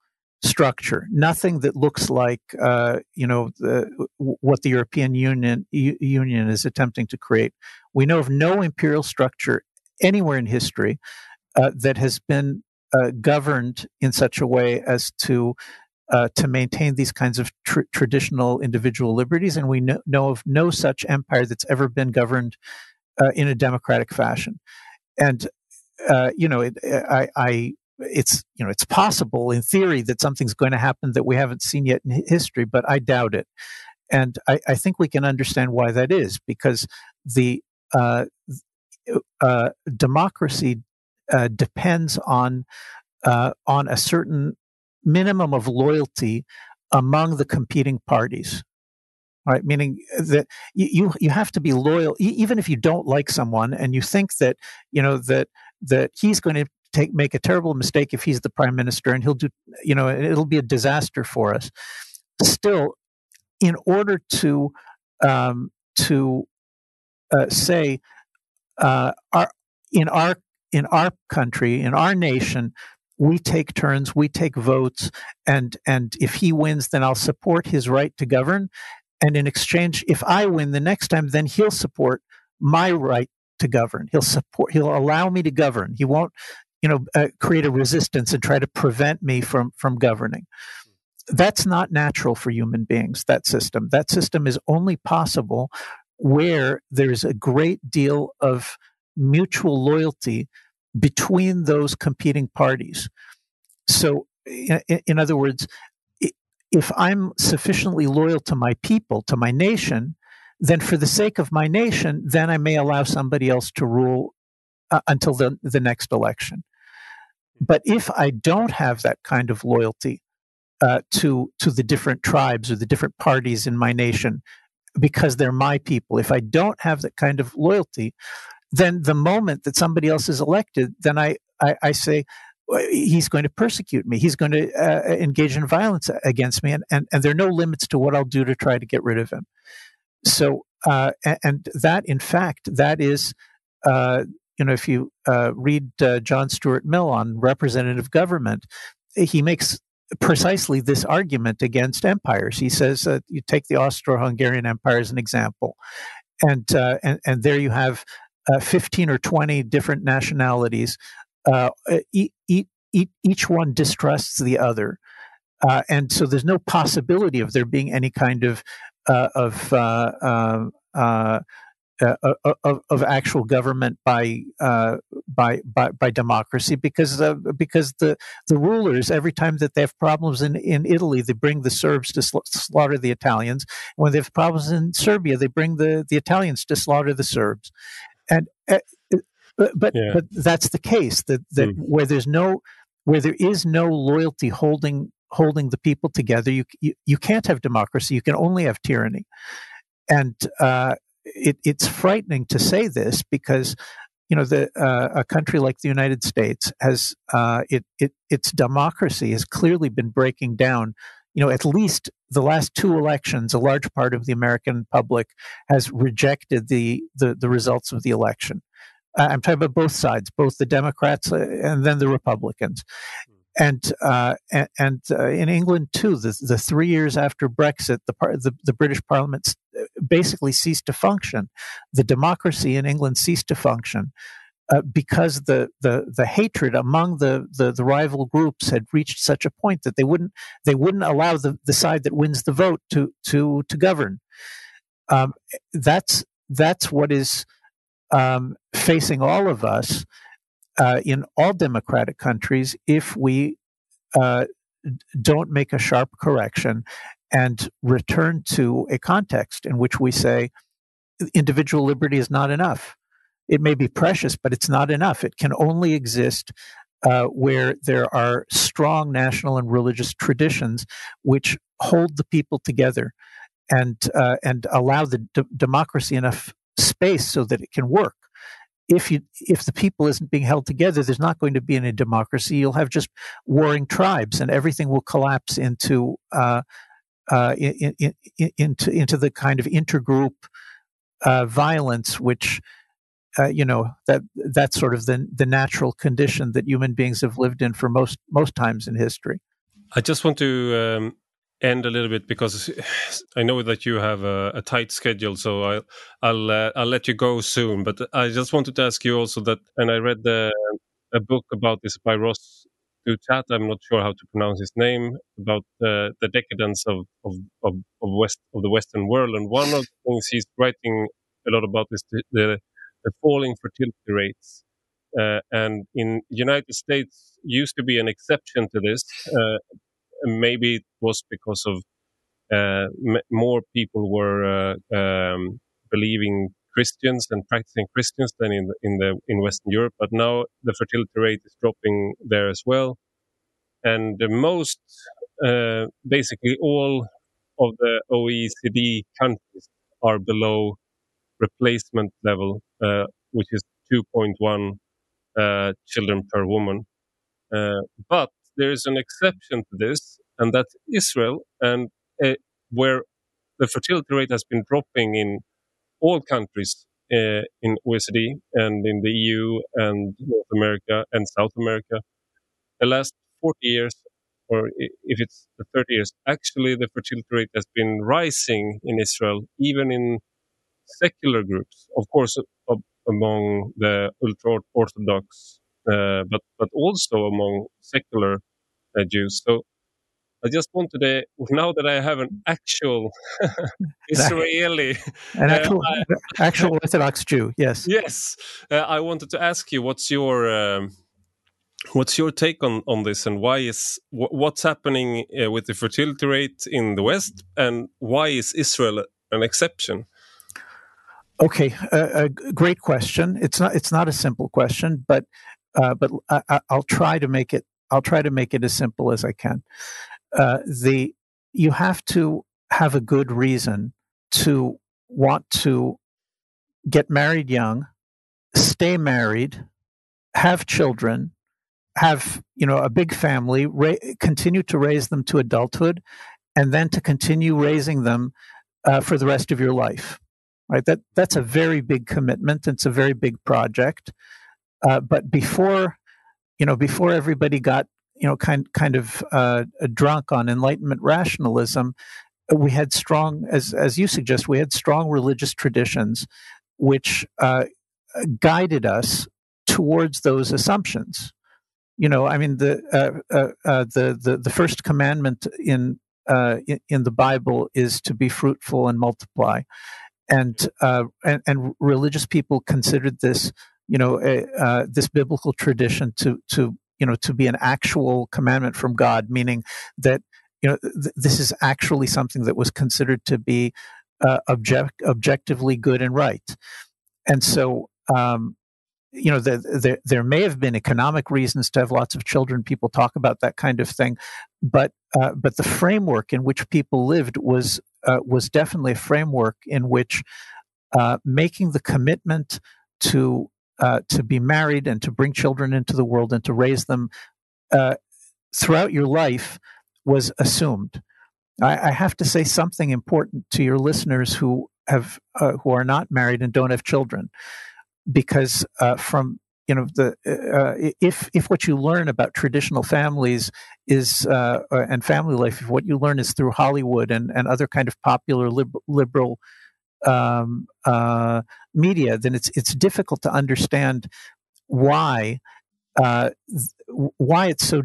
structure, nothing that looks like uh, you know the, what the European Union U- Union is attempting to create. We know of no imperial structure anywhere in history uh, that has been uh, governed in such a way as to uh, to maintain these kinds of tr- traditional individual liberties, and we know, know, of no such empire that's ever been governed uh, in a democratic fashion. And uh, you know, it, I, I, it's you know, it's possible in theory that something's going to happen that we haven't seen yet in history, but I doubt it. And I, I think we can understand why that is because the uh, uh, democracy uh, depends on uh, on a certain minimum of loyalty among the competing parties. Right, meaning that you you have to be loyal, even if you don't like someone, and you think that you know that that he's going to take make a terrible mistake if he's the prime minister, and he'll do you know it'll be a disaster for us. Still, in order to um, to uh, say uh, our in our in our country, in our nation, we take turns, we take votes, and and if he wins, then I'll support his right to govern. And in exchange, if I win the next time, then he'll support my right to govern. He'll support. He'll allow me to govern. He won't, you know, uh, create a resistance and try to prevent me from from governing. That's not natural for human beings. That system. That system is only possible where there's a great deal of mutual loyalty between those competing parties. So, in, in other words, if I'm sufficiently loyal to my people, to my nation, then for the sake of my nation, then I may allow somebody else to rule uh, until the, the next election. But if I don't have that kind of loyalty uh, to to the different tribes or the different parties in my nation, because they're my people, if I don't have that kind of loyalty, then the moment that somebody else is elected, then I, I, I say, he's going to persecute me. He's going to uh, engage in violence against me, and, and, and there are no limits to what I'll do to try to get rid of him. So, uh, and that, in fact, that is, uh, you know, if you uh, read uh, John Stuart Mill on representative government, he makes precisely this argument against empires. He says uh, you take the Austro-Hungarian Empire as an example, and and and there you have uh, 15 or 20 different nationalities. Uh, e- e- each one distrusts the other. Uh, and so there's no possibility of there being any kind of uh, of uh, uh, uh, of, of, actual government by, uh, by, by by democracy because because the the rulers every time that they have problems in, in Italy they bring the Serbs to sla- slaughter the Italians when they have problems in Serbia they bring the, the Italians to slaughter the Serbs and uh, but yeah. but that's the case that that mm. where there's no where there is no loyalty holding holding the people together you you, you can't have democracy you can only have tyranny and uh, it, it's frightening to say this because you know the uh, a country like the United States has uh, it, it its democracy has clearly been breaking down. You know, at least the last two elections, a large part of the American public has rejected the the, the results of the election. Uh, I'm talking about both sides, both the Democrats uh, and then the Republicans and uh, and, and uh, in England too, the, the three years after Brexit, the, the, the British Parliament basically ceased to function. The democracy in England ceased to function uh, because the, the the hatred among the, the, the rival groups had reached such a point that they wouldn't they wouldn't allow the, the side that wins the vote to to to govern. Um, that's that's what is um, facing all of us uh, in all democratic countries if we uh, don't make a sharp correction and return to a context in which we say individual liberty is not enough. It may be precious, but it's not enough. It can only exist uh, where there are strong national and religious traditions which hold the people together and uh, and allow the d- democracy enough space so that it can work if you if the people isn't being held together, there's not going to be any democracy. You'll have just warring tribes, and everything will collapse into uh, uh, in, in, in, into into the kind of intergroup uh, violence, which uh, you know that that's sort of the the natural condition that human beings have lived in for most most times in history. I just want to um, end a little bit because I know that you have a, a tight schedule, so I'll I'll uh, I'll let you go soon. But I just wanted to ask you also that, and I read the, a book about this by Ross Douthat. I'm not sure how to pronounce his name about uh, the decadence of, of of of west of the Western world, and one of the things he's writing a lot about is the, the, the falling fertility rates. Uh, and in United States used to be an exception to this, uh, maybe it was because of uh, m- more people were uh, um, believing Christians and practicing Christians than in in the in Western Europe. But now the fertility rate is dropping there as well, and the most uh, basically all of the OECD countries are below replacement level, uh, which is 2.1 uh, children per woman. Uh, but there is an exception to this, and that's Israel, and uh, where the fertility rate has been dropping in all countries uh, in OECD and in the EU and North America and South America. The last 40 years, or if it's the 30 years, actually the fertility rate has been rising in Israel, even in secular groups, of course, among the ultra orthodox uh, but but also among secular uh, Jews. So I just wanted to now that I have an actual Israeli, an actual, uh, actual Orthodox Jew. Yes, yes. Uh, I wanted to ask you what's your um, what's your take on on this, and why is what's happening uh, with the fertility rate in the West, and why is Israel an exception? Okay, a great question. It's not it's not a simple question, but uh, but I, will try to make it. I'll try to make it as simple as I can. Uh, the you have to have a good reason to want to get married young, stay married, have children, have you know a big family, ra- continue to raise them to adulthood, and then to continue raising them uh, for the rest of your life. Right? That that's a very big commitment. It's a very big project. Uh, but before, you know, before everybody got, you know, kind kind of uh, drunk on Enlightenment rationalism, we had strong, as as you suggest, we had strong religious traditions, which uh, guided us towards those assumptions. You know, I mean, the uh, uh, uh, the, the the first commandment in, in in the Bible is to be fruitful and multiply and uh, and, and religious people considered this, you know, uh, this biblical tradition to to you know to be an actual commandment from God, meaning that you know th- this is actually something that was considered to be uh, object objectively good and right, and so. Um, you know, there, the, there may have been economic reasons to have lots of children. People talk about that kind of thing, but uh, but the framework in which people lived was uh, was definitely a framework in which uh, making the commitment to uh, to be married and to bring children into the world and to raise them uh, throughout your life was assumed. I, I, have to say something important to your listeners who have uh, who are not married and don't have children, because uh, from you know the uh, if if what you learn about traditional families is uh, and family life if what you learn is through hollywood and, and other kind of popular lib- liberal um, uh, media then it's it's difficult to understand why uh, why it's so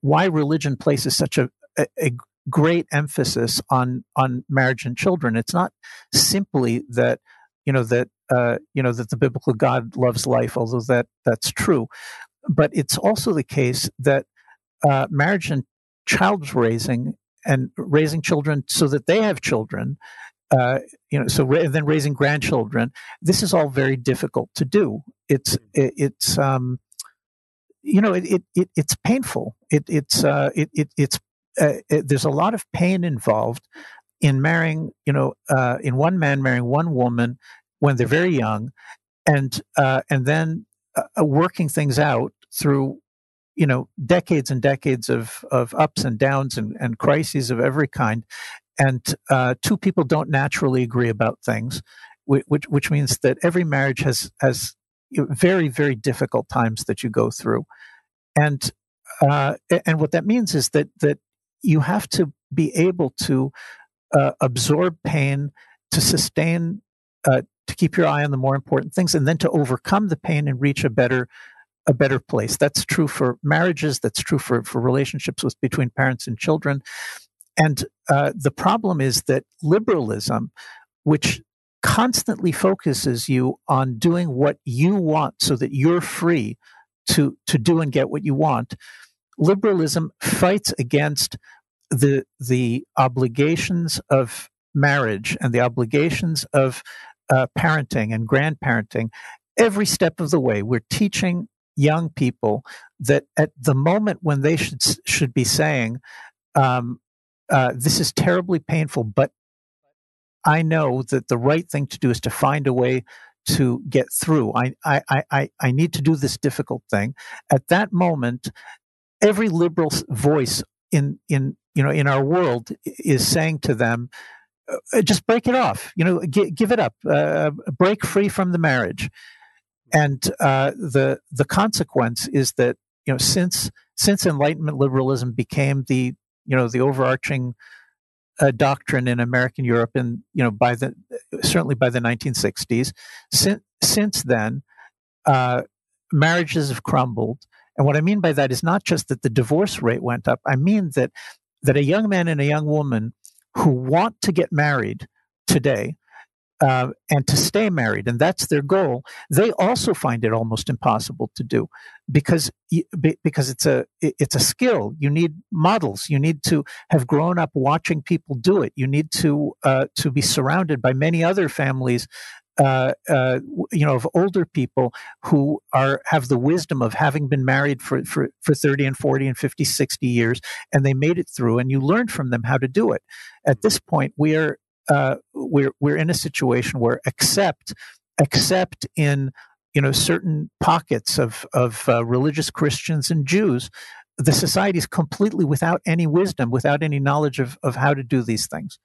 why religion places such a, a, great emphasis on on marriage and children it's not simply that you know that uh, you know that the biblical God loves life, although that that's true. But it's also the case that uh, marriage and child raising and raising children so that they have children, uh, you know, so ra- then raising grandchildren. This is all very difficult to do. It's it, it's um, you know it, it, it it's painful. It it's uh, it, it it's uh, it, there's a lot of pain involved in marrying, you know, uh, in one man marrying one woman when they're very young, and uh, and then uh, uh, working things out through you know decades and decades of of ups and downs and, and crises of every kind and uh, two people don't naturally agree about things which which means that every marriage has has very very difficult times that you go through. And uh, and what that means is that that you have to be able to uh, absorb pain to sustain uh, to keep your eye on the more important things and then to overcome the pain and reach a better a better place. That's true for marriages. That's true for for relationships with between parents and children and uh, the problem is that liberalism which constantly focuses you on doing what you want so that you're free to to do and get what you want liberalism fights against the the obligations of marriage and the obligations of uh, parenting and grandparenting every step of the way. We're teaching young people that at the moment when they should should be saying, um, uh, "This is terribly painful," but I know that the right thing to do is to find a way to get through. I I I I need to do this difficult thing. At that moment, every liberal voice in in you know in our world is saying to them uh, just break it off. You know, g- give it up. Uh, break free from the marriage. And uh, the the consequence is that you know since since Enlightenment liberalism became the you know the overarching uh, doctrine in American Europe, and you know by the certainly by the 1960s, since since then, uh, marriages have crumbled. And what I mean by that is not just that the divorce rate went up. I mean that that a young man and a young woman who want to get married today uh, and to stay married, and that's their goal. They also find it almost impossible to do because because it's a it's a skill. You need models. You need to have grown up watching people do it. You need to uh, to be surrounded by many other families uh, uh, you know, of older people who are have the wisdom of having been married for, for, for 30 and 40 and 50, 60 years, and they made it through, and you learn from them how to do it. At this point, we are uh, we're we're in a situation where except except in you know certain pockets of of uh, religious Christians and Jews, the society is completely without any wisdom, without any knowledge of of how to do these things.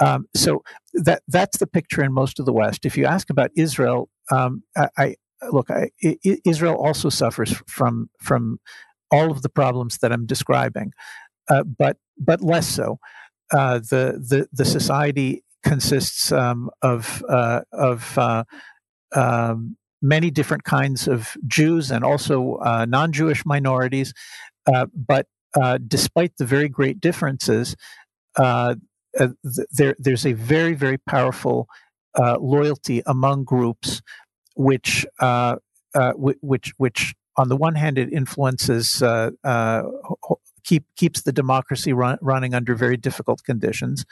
Um, so that that's the picture in most of the West. If you ask about Israel, um, I, I, look. I, Israel also suffers from from all of the problems that I'm describing, uh, but but less so. Uh, the the the society consists um, of uh, of uh, um, many different kinds of Jews and also uh, non-Jewish minorities, uh, but despite the very great differences, uh, there, there's a very, very powerful uh, loyalty among groups, which uh, uh, which which on the one hand it influences uh, uh, keep keeps the democracy run, running under very difficult conditions,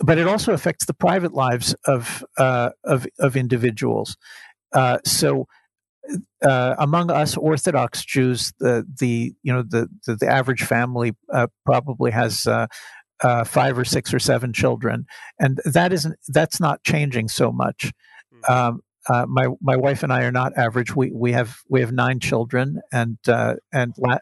but it also affects the private lives of uh, of, of individuals. so. among us Orthodox Jews, the the you know the the, the average family probably has uh, five or six or seven children, and that isn't that's not changing so much. Mm-hmm. Um, uh, my my wife and I are not average. We we have we have nine children, and uh, and la-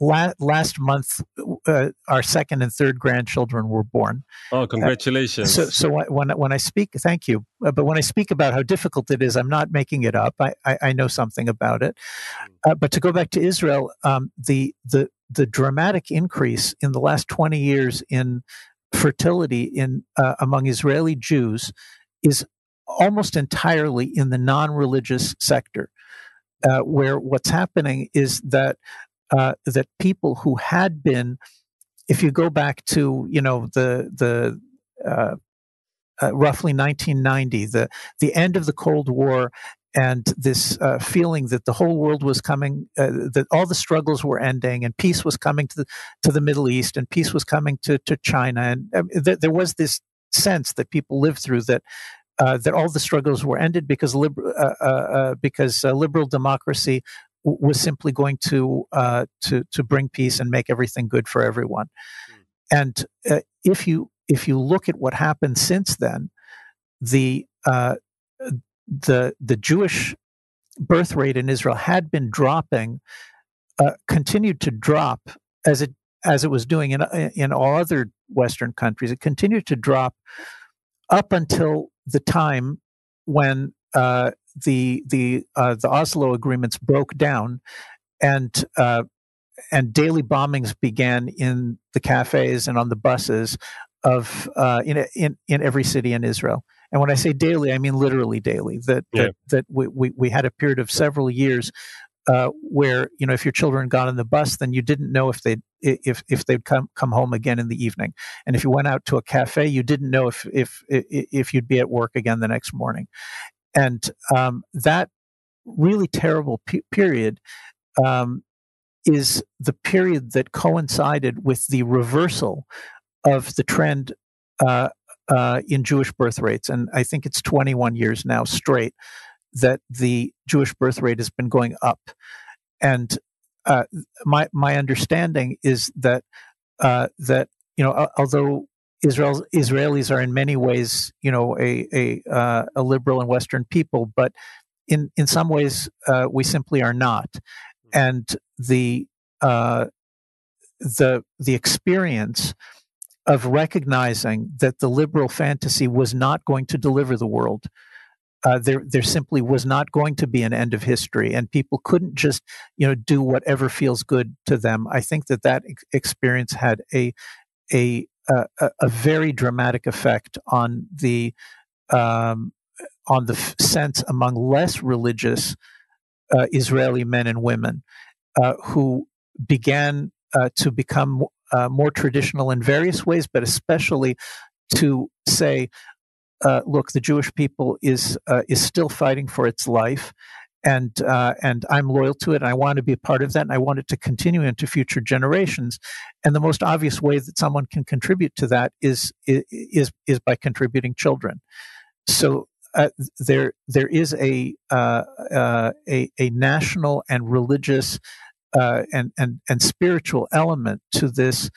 la- last month uh, our second and third grandchildren were born. Oh, congratulations! so so when when I speak, thank you. Uh, but when I speak about how difficult it is, I'm not making it up. I I, I know something about it. Mm. Uh, but to go back to Israel, um, the the the dramatic increase in the last 20 years in fertility in uh, among Israeli Jews is almost entirely in the non-religious sector, uh, where what's happening is that uh, that people who had been, if you go back to you know the the uh, uh, roughly 1990, the the end of the Cold War and this uh, feeling that the whole world was coming, uh, that all the struggles were ending, and peace was coming to the to the Middle East, and peace was coming to to China, and um, th- there was this sense that people lived through that. Uh, that all the struggles were ended because liber- uh, uh, because liberal democracy was simply going to to to bring peace and make everything good for everyone. Mm. And if you if you look at what happened since then, the the the Jewish birth rate in Israel had been dropping, uh, continued to drop as it as it was doing in in all other Western countries. It continued to drop up until the time when uh, the the uh, the Oslo agreements broke down, and uh, and daily bombings began in the cafes and on the buses of uh, in in in every city in Israel. And when I say daily, I mean literally daily. That yeah. that, that we, we, we had a period of several years uh, where you know if your children got on the bus, then you didn't know if they if if they'd come come home again in the evening, and if you went out to a cafe, you didn't know if if if you'd be at work again the next morning, and um, that really terrible p- period um, is the period that coincided with the reversal of the trend uh, uh, in Jewish birth rates, and I think it's 21 years now straight that the Jewish birth rate has been going up. And uh, my my understanding is that uh, that you know although Israel Israelis are in many ways you know a a, uh, a liberal and Western people, but in in some ways uh, we simply are not. And the uh, the the experience of recognizing that the liberal fantasy was not going to deliver the world. Uh, there, there simply was not going to be an end of history, and people couldn't just, you know, do whatever feels good to them. I think that that ex- experience had a, a, a, a, very dramatic effect on the, um, on the sense among less religious uh, Israeli men and women uh, who began uh, to become uh, more traditional in various ways, but especially to say, uh, look, the Jewish people is uh, is still fighting for its life, and uh, and I'm loyal to it. And I want to be a part of that, and I want it to continue into future generations. And the most obvious way that someone can contribute to that is is is by contributing children. So uh, there there is a, uh, uh, a a national and religious uh, and and and spiritual element to this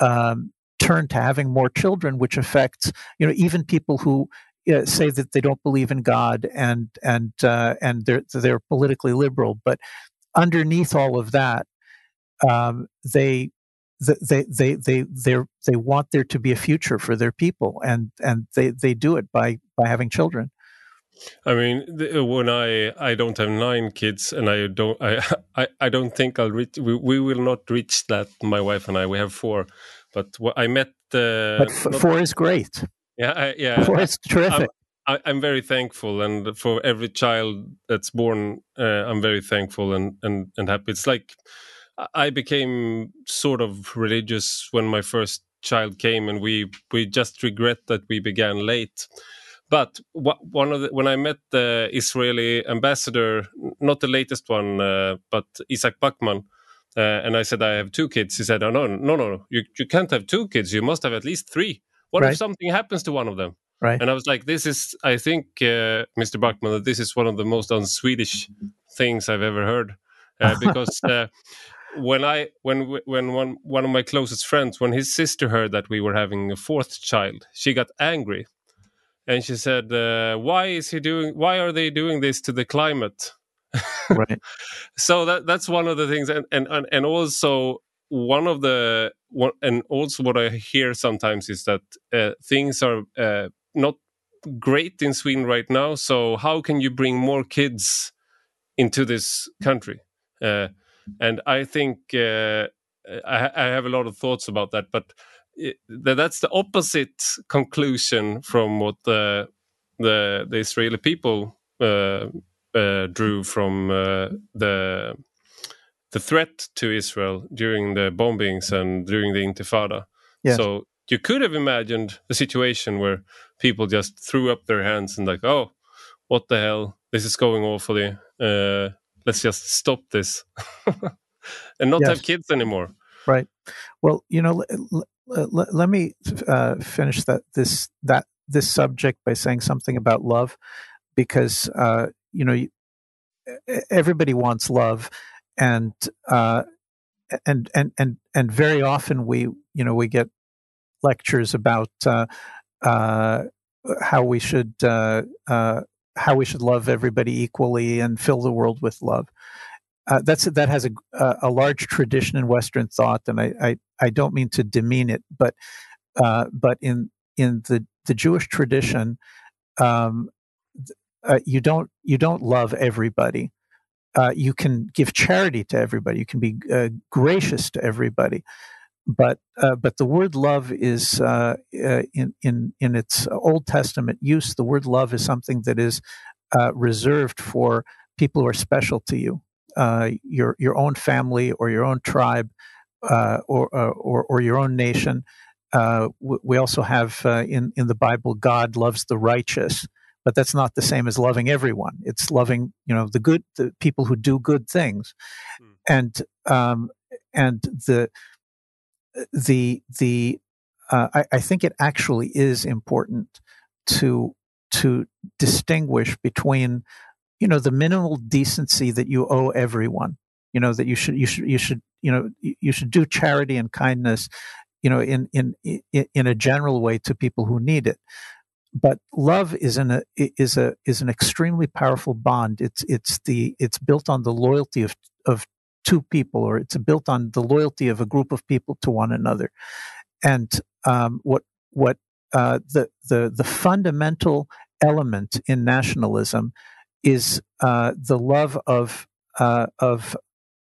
um, turn to having more children, which affects you know even people who uh, say that they don't believe in God and and uh, and they're they're politically liberal, but underneath all of that, um, they they they they they they want there to be a future for their people, and and they they do it by by having children. I mean, when I I don't have nine kids, and I don't I I, I don't think I'll reach. We, we will not reach that. My wife and I we have four, but I met. Uh, but four is great. Yeah, I, yeah, four is terrific. I'm, I, am very thankful, and for every child that's born, uh, I'm very thankful and, and and happy. It's like I became sort of religious when my first child came, and we we just regret that we began late but one of the, when I met the Israeli ambassador, not the latest one, uh, but Isaac Bachman, uh, and I said I have two kids. He said, "Oh no, no, no, no! You you can't have two kids. You must have at least three. What right. if something happens to one of them?" Right. And I was like, "This is, I think, uh, Mr. Bachman, that this is one of the most un-Swedish things I've ever heard, uh, because." Uh, when I when when one one of my closest friends when his sister heard that we were having a fourth child, she got angry, and she said, uh, "Why is he doing? Why are they doing this to the climate?" right. so that that's one of the things, and and and also one of the and also what I hear sometimes is that uh, things are uh, not great in Sweden right now. So how can you bring more kids into this country? Uh, and I think uh, I, I, have a lot of thoughts about that, but it, that's the opposite conclusion from what the the, the Israeli people uh, uh, drew from the the threat to Israel during the bombings and during the Intifada. Yes. So you could have imagined a situation where people just threw up their hands and like, oh, what the hell? This is going awfully. Uh, let's just stop this and not yes. have kids anymore. Right. Well, you know, l- l- let me uh, finish that this that this subject by saying something about love, because uh, you know everybody wants love, and uh, and and and and very often we you know we get lectures about uh, uh, how we should uh, how we should love everybody equally and fill the world with love. Uh, that's that has a, a large tradition in Western thought, and I, I, I don't mean to demean it, but uh, but in in the the Jewish tradition, um, uh, you don't you don't love everybody. Uh, you can give charity to everybody. You can be uh, gracious to everybody, but uh, but the word love is uh, uh, in in in its Old Testament use. The word love is something that is uh, reserved for people who are special to you, your your own family or your own tribe, or, or or your own nation. we also have in in the Bible, God loves the righteous. But that's not the same as loving everyone. It's loving, you know, the good, the people who do good things, mm. and um, and the the the uh, I, I, think it actually is important to to distinguish between you know the minimal decency that you owe everyone you know that you should you should you should you know you should do charity and kindness you know in in in a general way to people who need it but love is an is a is an extremely powerful bond. It's it's the it's built on the loyalty of of two people or it's built on the loyalty of a group of people to one another. And um, what what uh, the the the fundamental element in nationalism is uh, the love of uh, of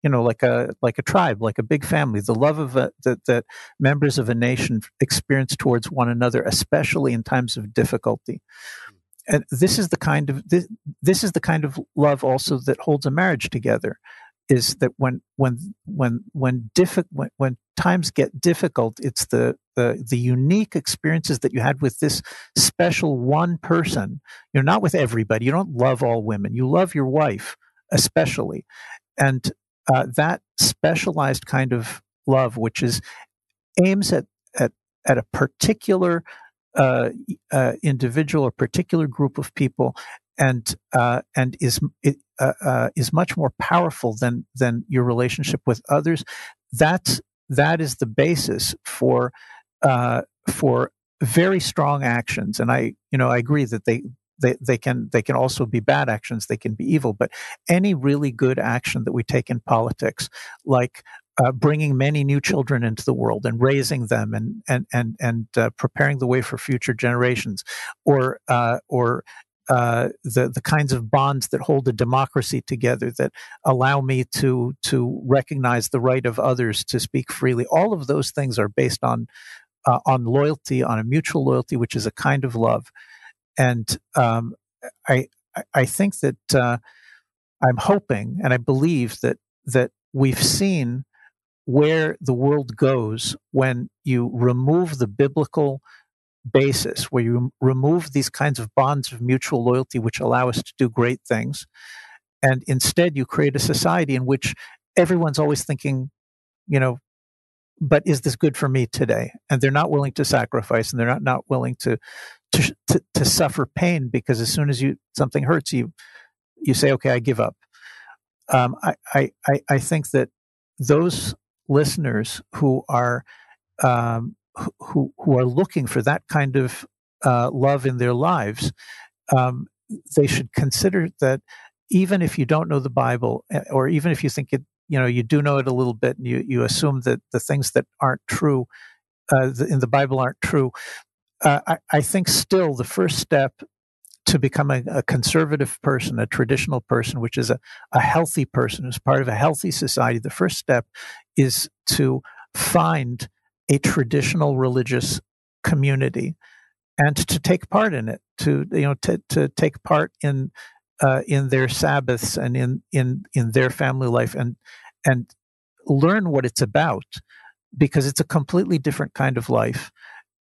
you know like a like a tribe like a big family the love of a, that that members of a nation experience towards one another especially in times of difficulty hmm. and this is the kind of this, this is the kind of love also that holds a marriage together is that when when when when, diffi- when, when times get difficult, it's the, the the unique experiences that you had with this special one person. You're not with everybody. You don't love all women. You love your wife especially, and uh, that specialized kind of love, which is aims at at at a particular uh, uh, individual or particular group of people and uh, and is uh, uh, is much more powerful than than your relationship with others. That's that is the basis for for very strong actions. And I you know I agree that they. They, they can they can also be bad actions they can be evil but any really good action that we take in politics like uh, bringing many new children into the world and raising them and and and and uh, preparing the way for future generations, or uh, or uh, the the kinds of bonds that hold a democracy together that allow me to to recognize the right of others to speak freely. All of those things are based on uh, on loyalty, on a mutual loyalty, which is a kind of love. And um, I I think that uh, I'm hoping and I believe that that we've seen where the world goes when you remove the biblical basis where you remove these kinds of bonds of mutual loyalty which allow us to do great things and instead you create a society in which everyone's always thinking you know but is this good for me today? And they're not willing to sacrifice and they're not, not willing to, to to to suffer pain because as soon as you something hurts you you say okay i give up um, I, I i think that those listeners who are um, who who are looking for that kind of uh, love in their lives, um, they should consider that even if you don't know the Bible, eh, or even if you think it, you know, you do know it a little bit, and you you assume that the things that aren't true uh, in the Bible aren't true. Uh, I, I, think still the first step to becoming a conservative person, a traditional person, which is a, a healthy person, who's part of a healthy society, the first step is to find a traditional religious community and to take part in it, to you know, to, to take part in uh, in their Sabbaths and in in in their family life and and learn what it's about because it's a completely different kind of life.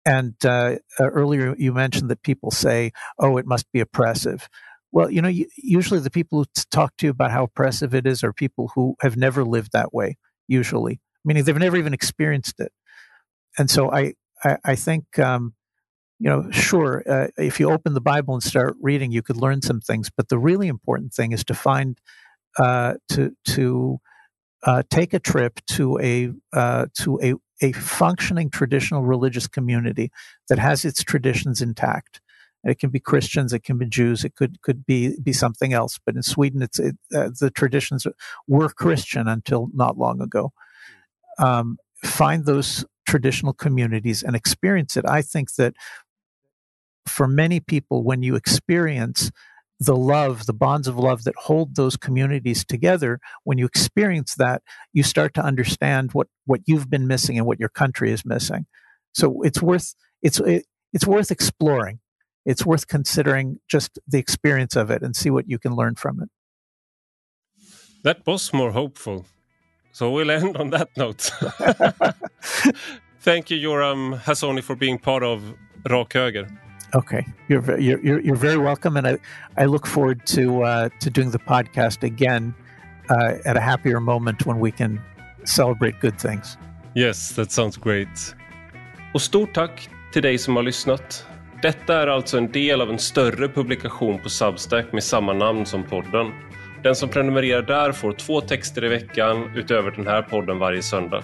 And uh, uh, earlier you mentioned that people say, "Oh, it must be oppressive." Well, you know, usually the people who talk to you about how oppressive it is are people who have never lived that way. Usually, meaning they've never even experienced it and so I I, I think um, you know sure uh, if you open the Bible and start reading, you could learn some things. But the really important thing is to find uh, to to uh, take a trip to a uh, to a a functioning traditional religious community that has its traditions intact. It can be Christians, it can be Jews, it could could be be something else. But in Sweden, it's it, uh, the traditions were Christian until not long ago. Um, find those traditional communities and experience it. I think that for many people, when you experience the love, the bonds of love that hold those communities together, when you experience that, you start to understand what, what you've been missing and what your country is missing. So it's worth it's it, it's worth exploring. It's worth considering just the experience of it and see what you can learn from it. That was more hopeful. So we'll end on that note. Thank you, Yoram Hazony, for being part of Rak Höger. Okay, you're, you're you're very welcome, and I I look forward to uh, to doing the podcast again uh, at a happier moment when we can celebrate good things. Yes, that sounds great. Och stort tack till dig som har lyssnat. Detta är alltså en del av en större publikation på Substack med samma namn som podden. Den som prenumererar där får två texter i veckan utöver den här podden varje söndag.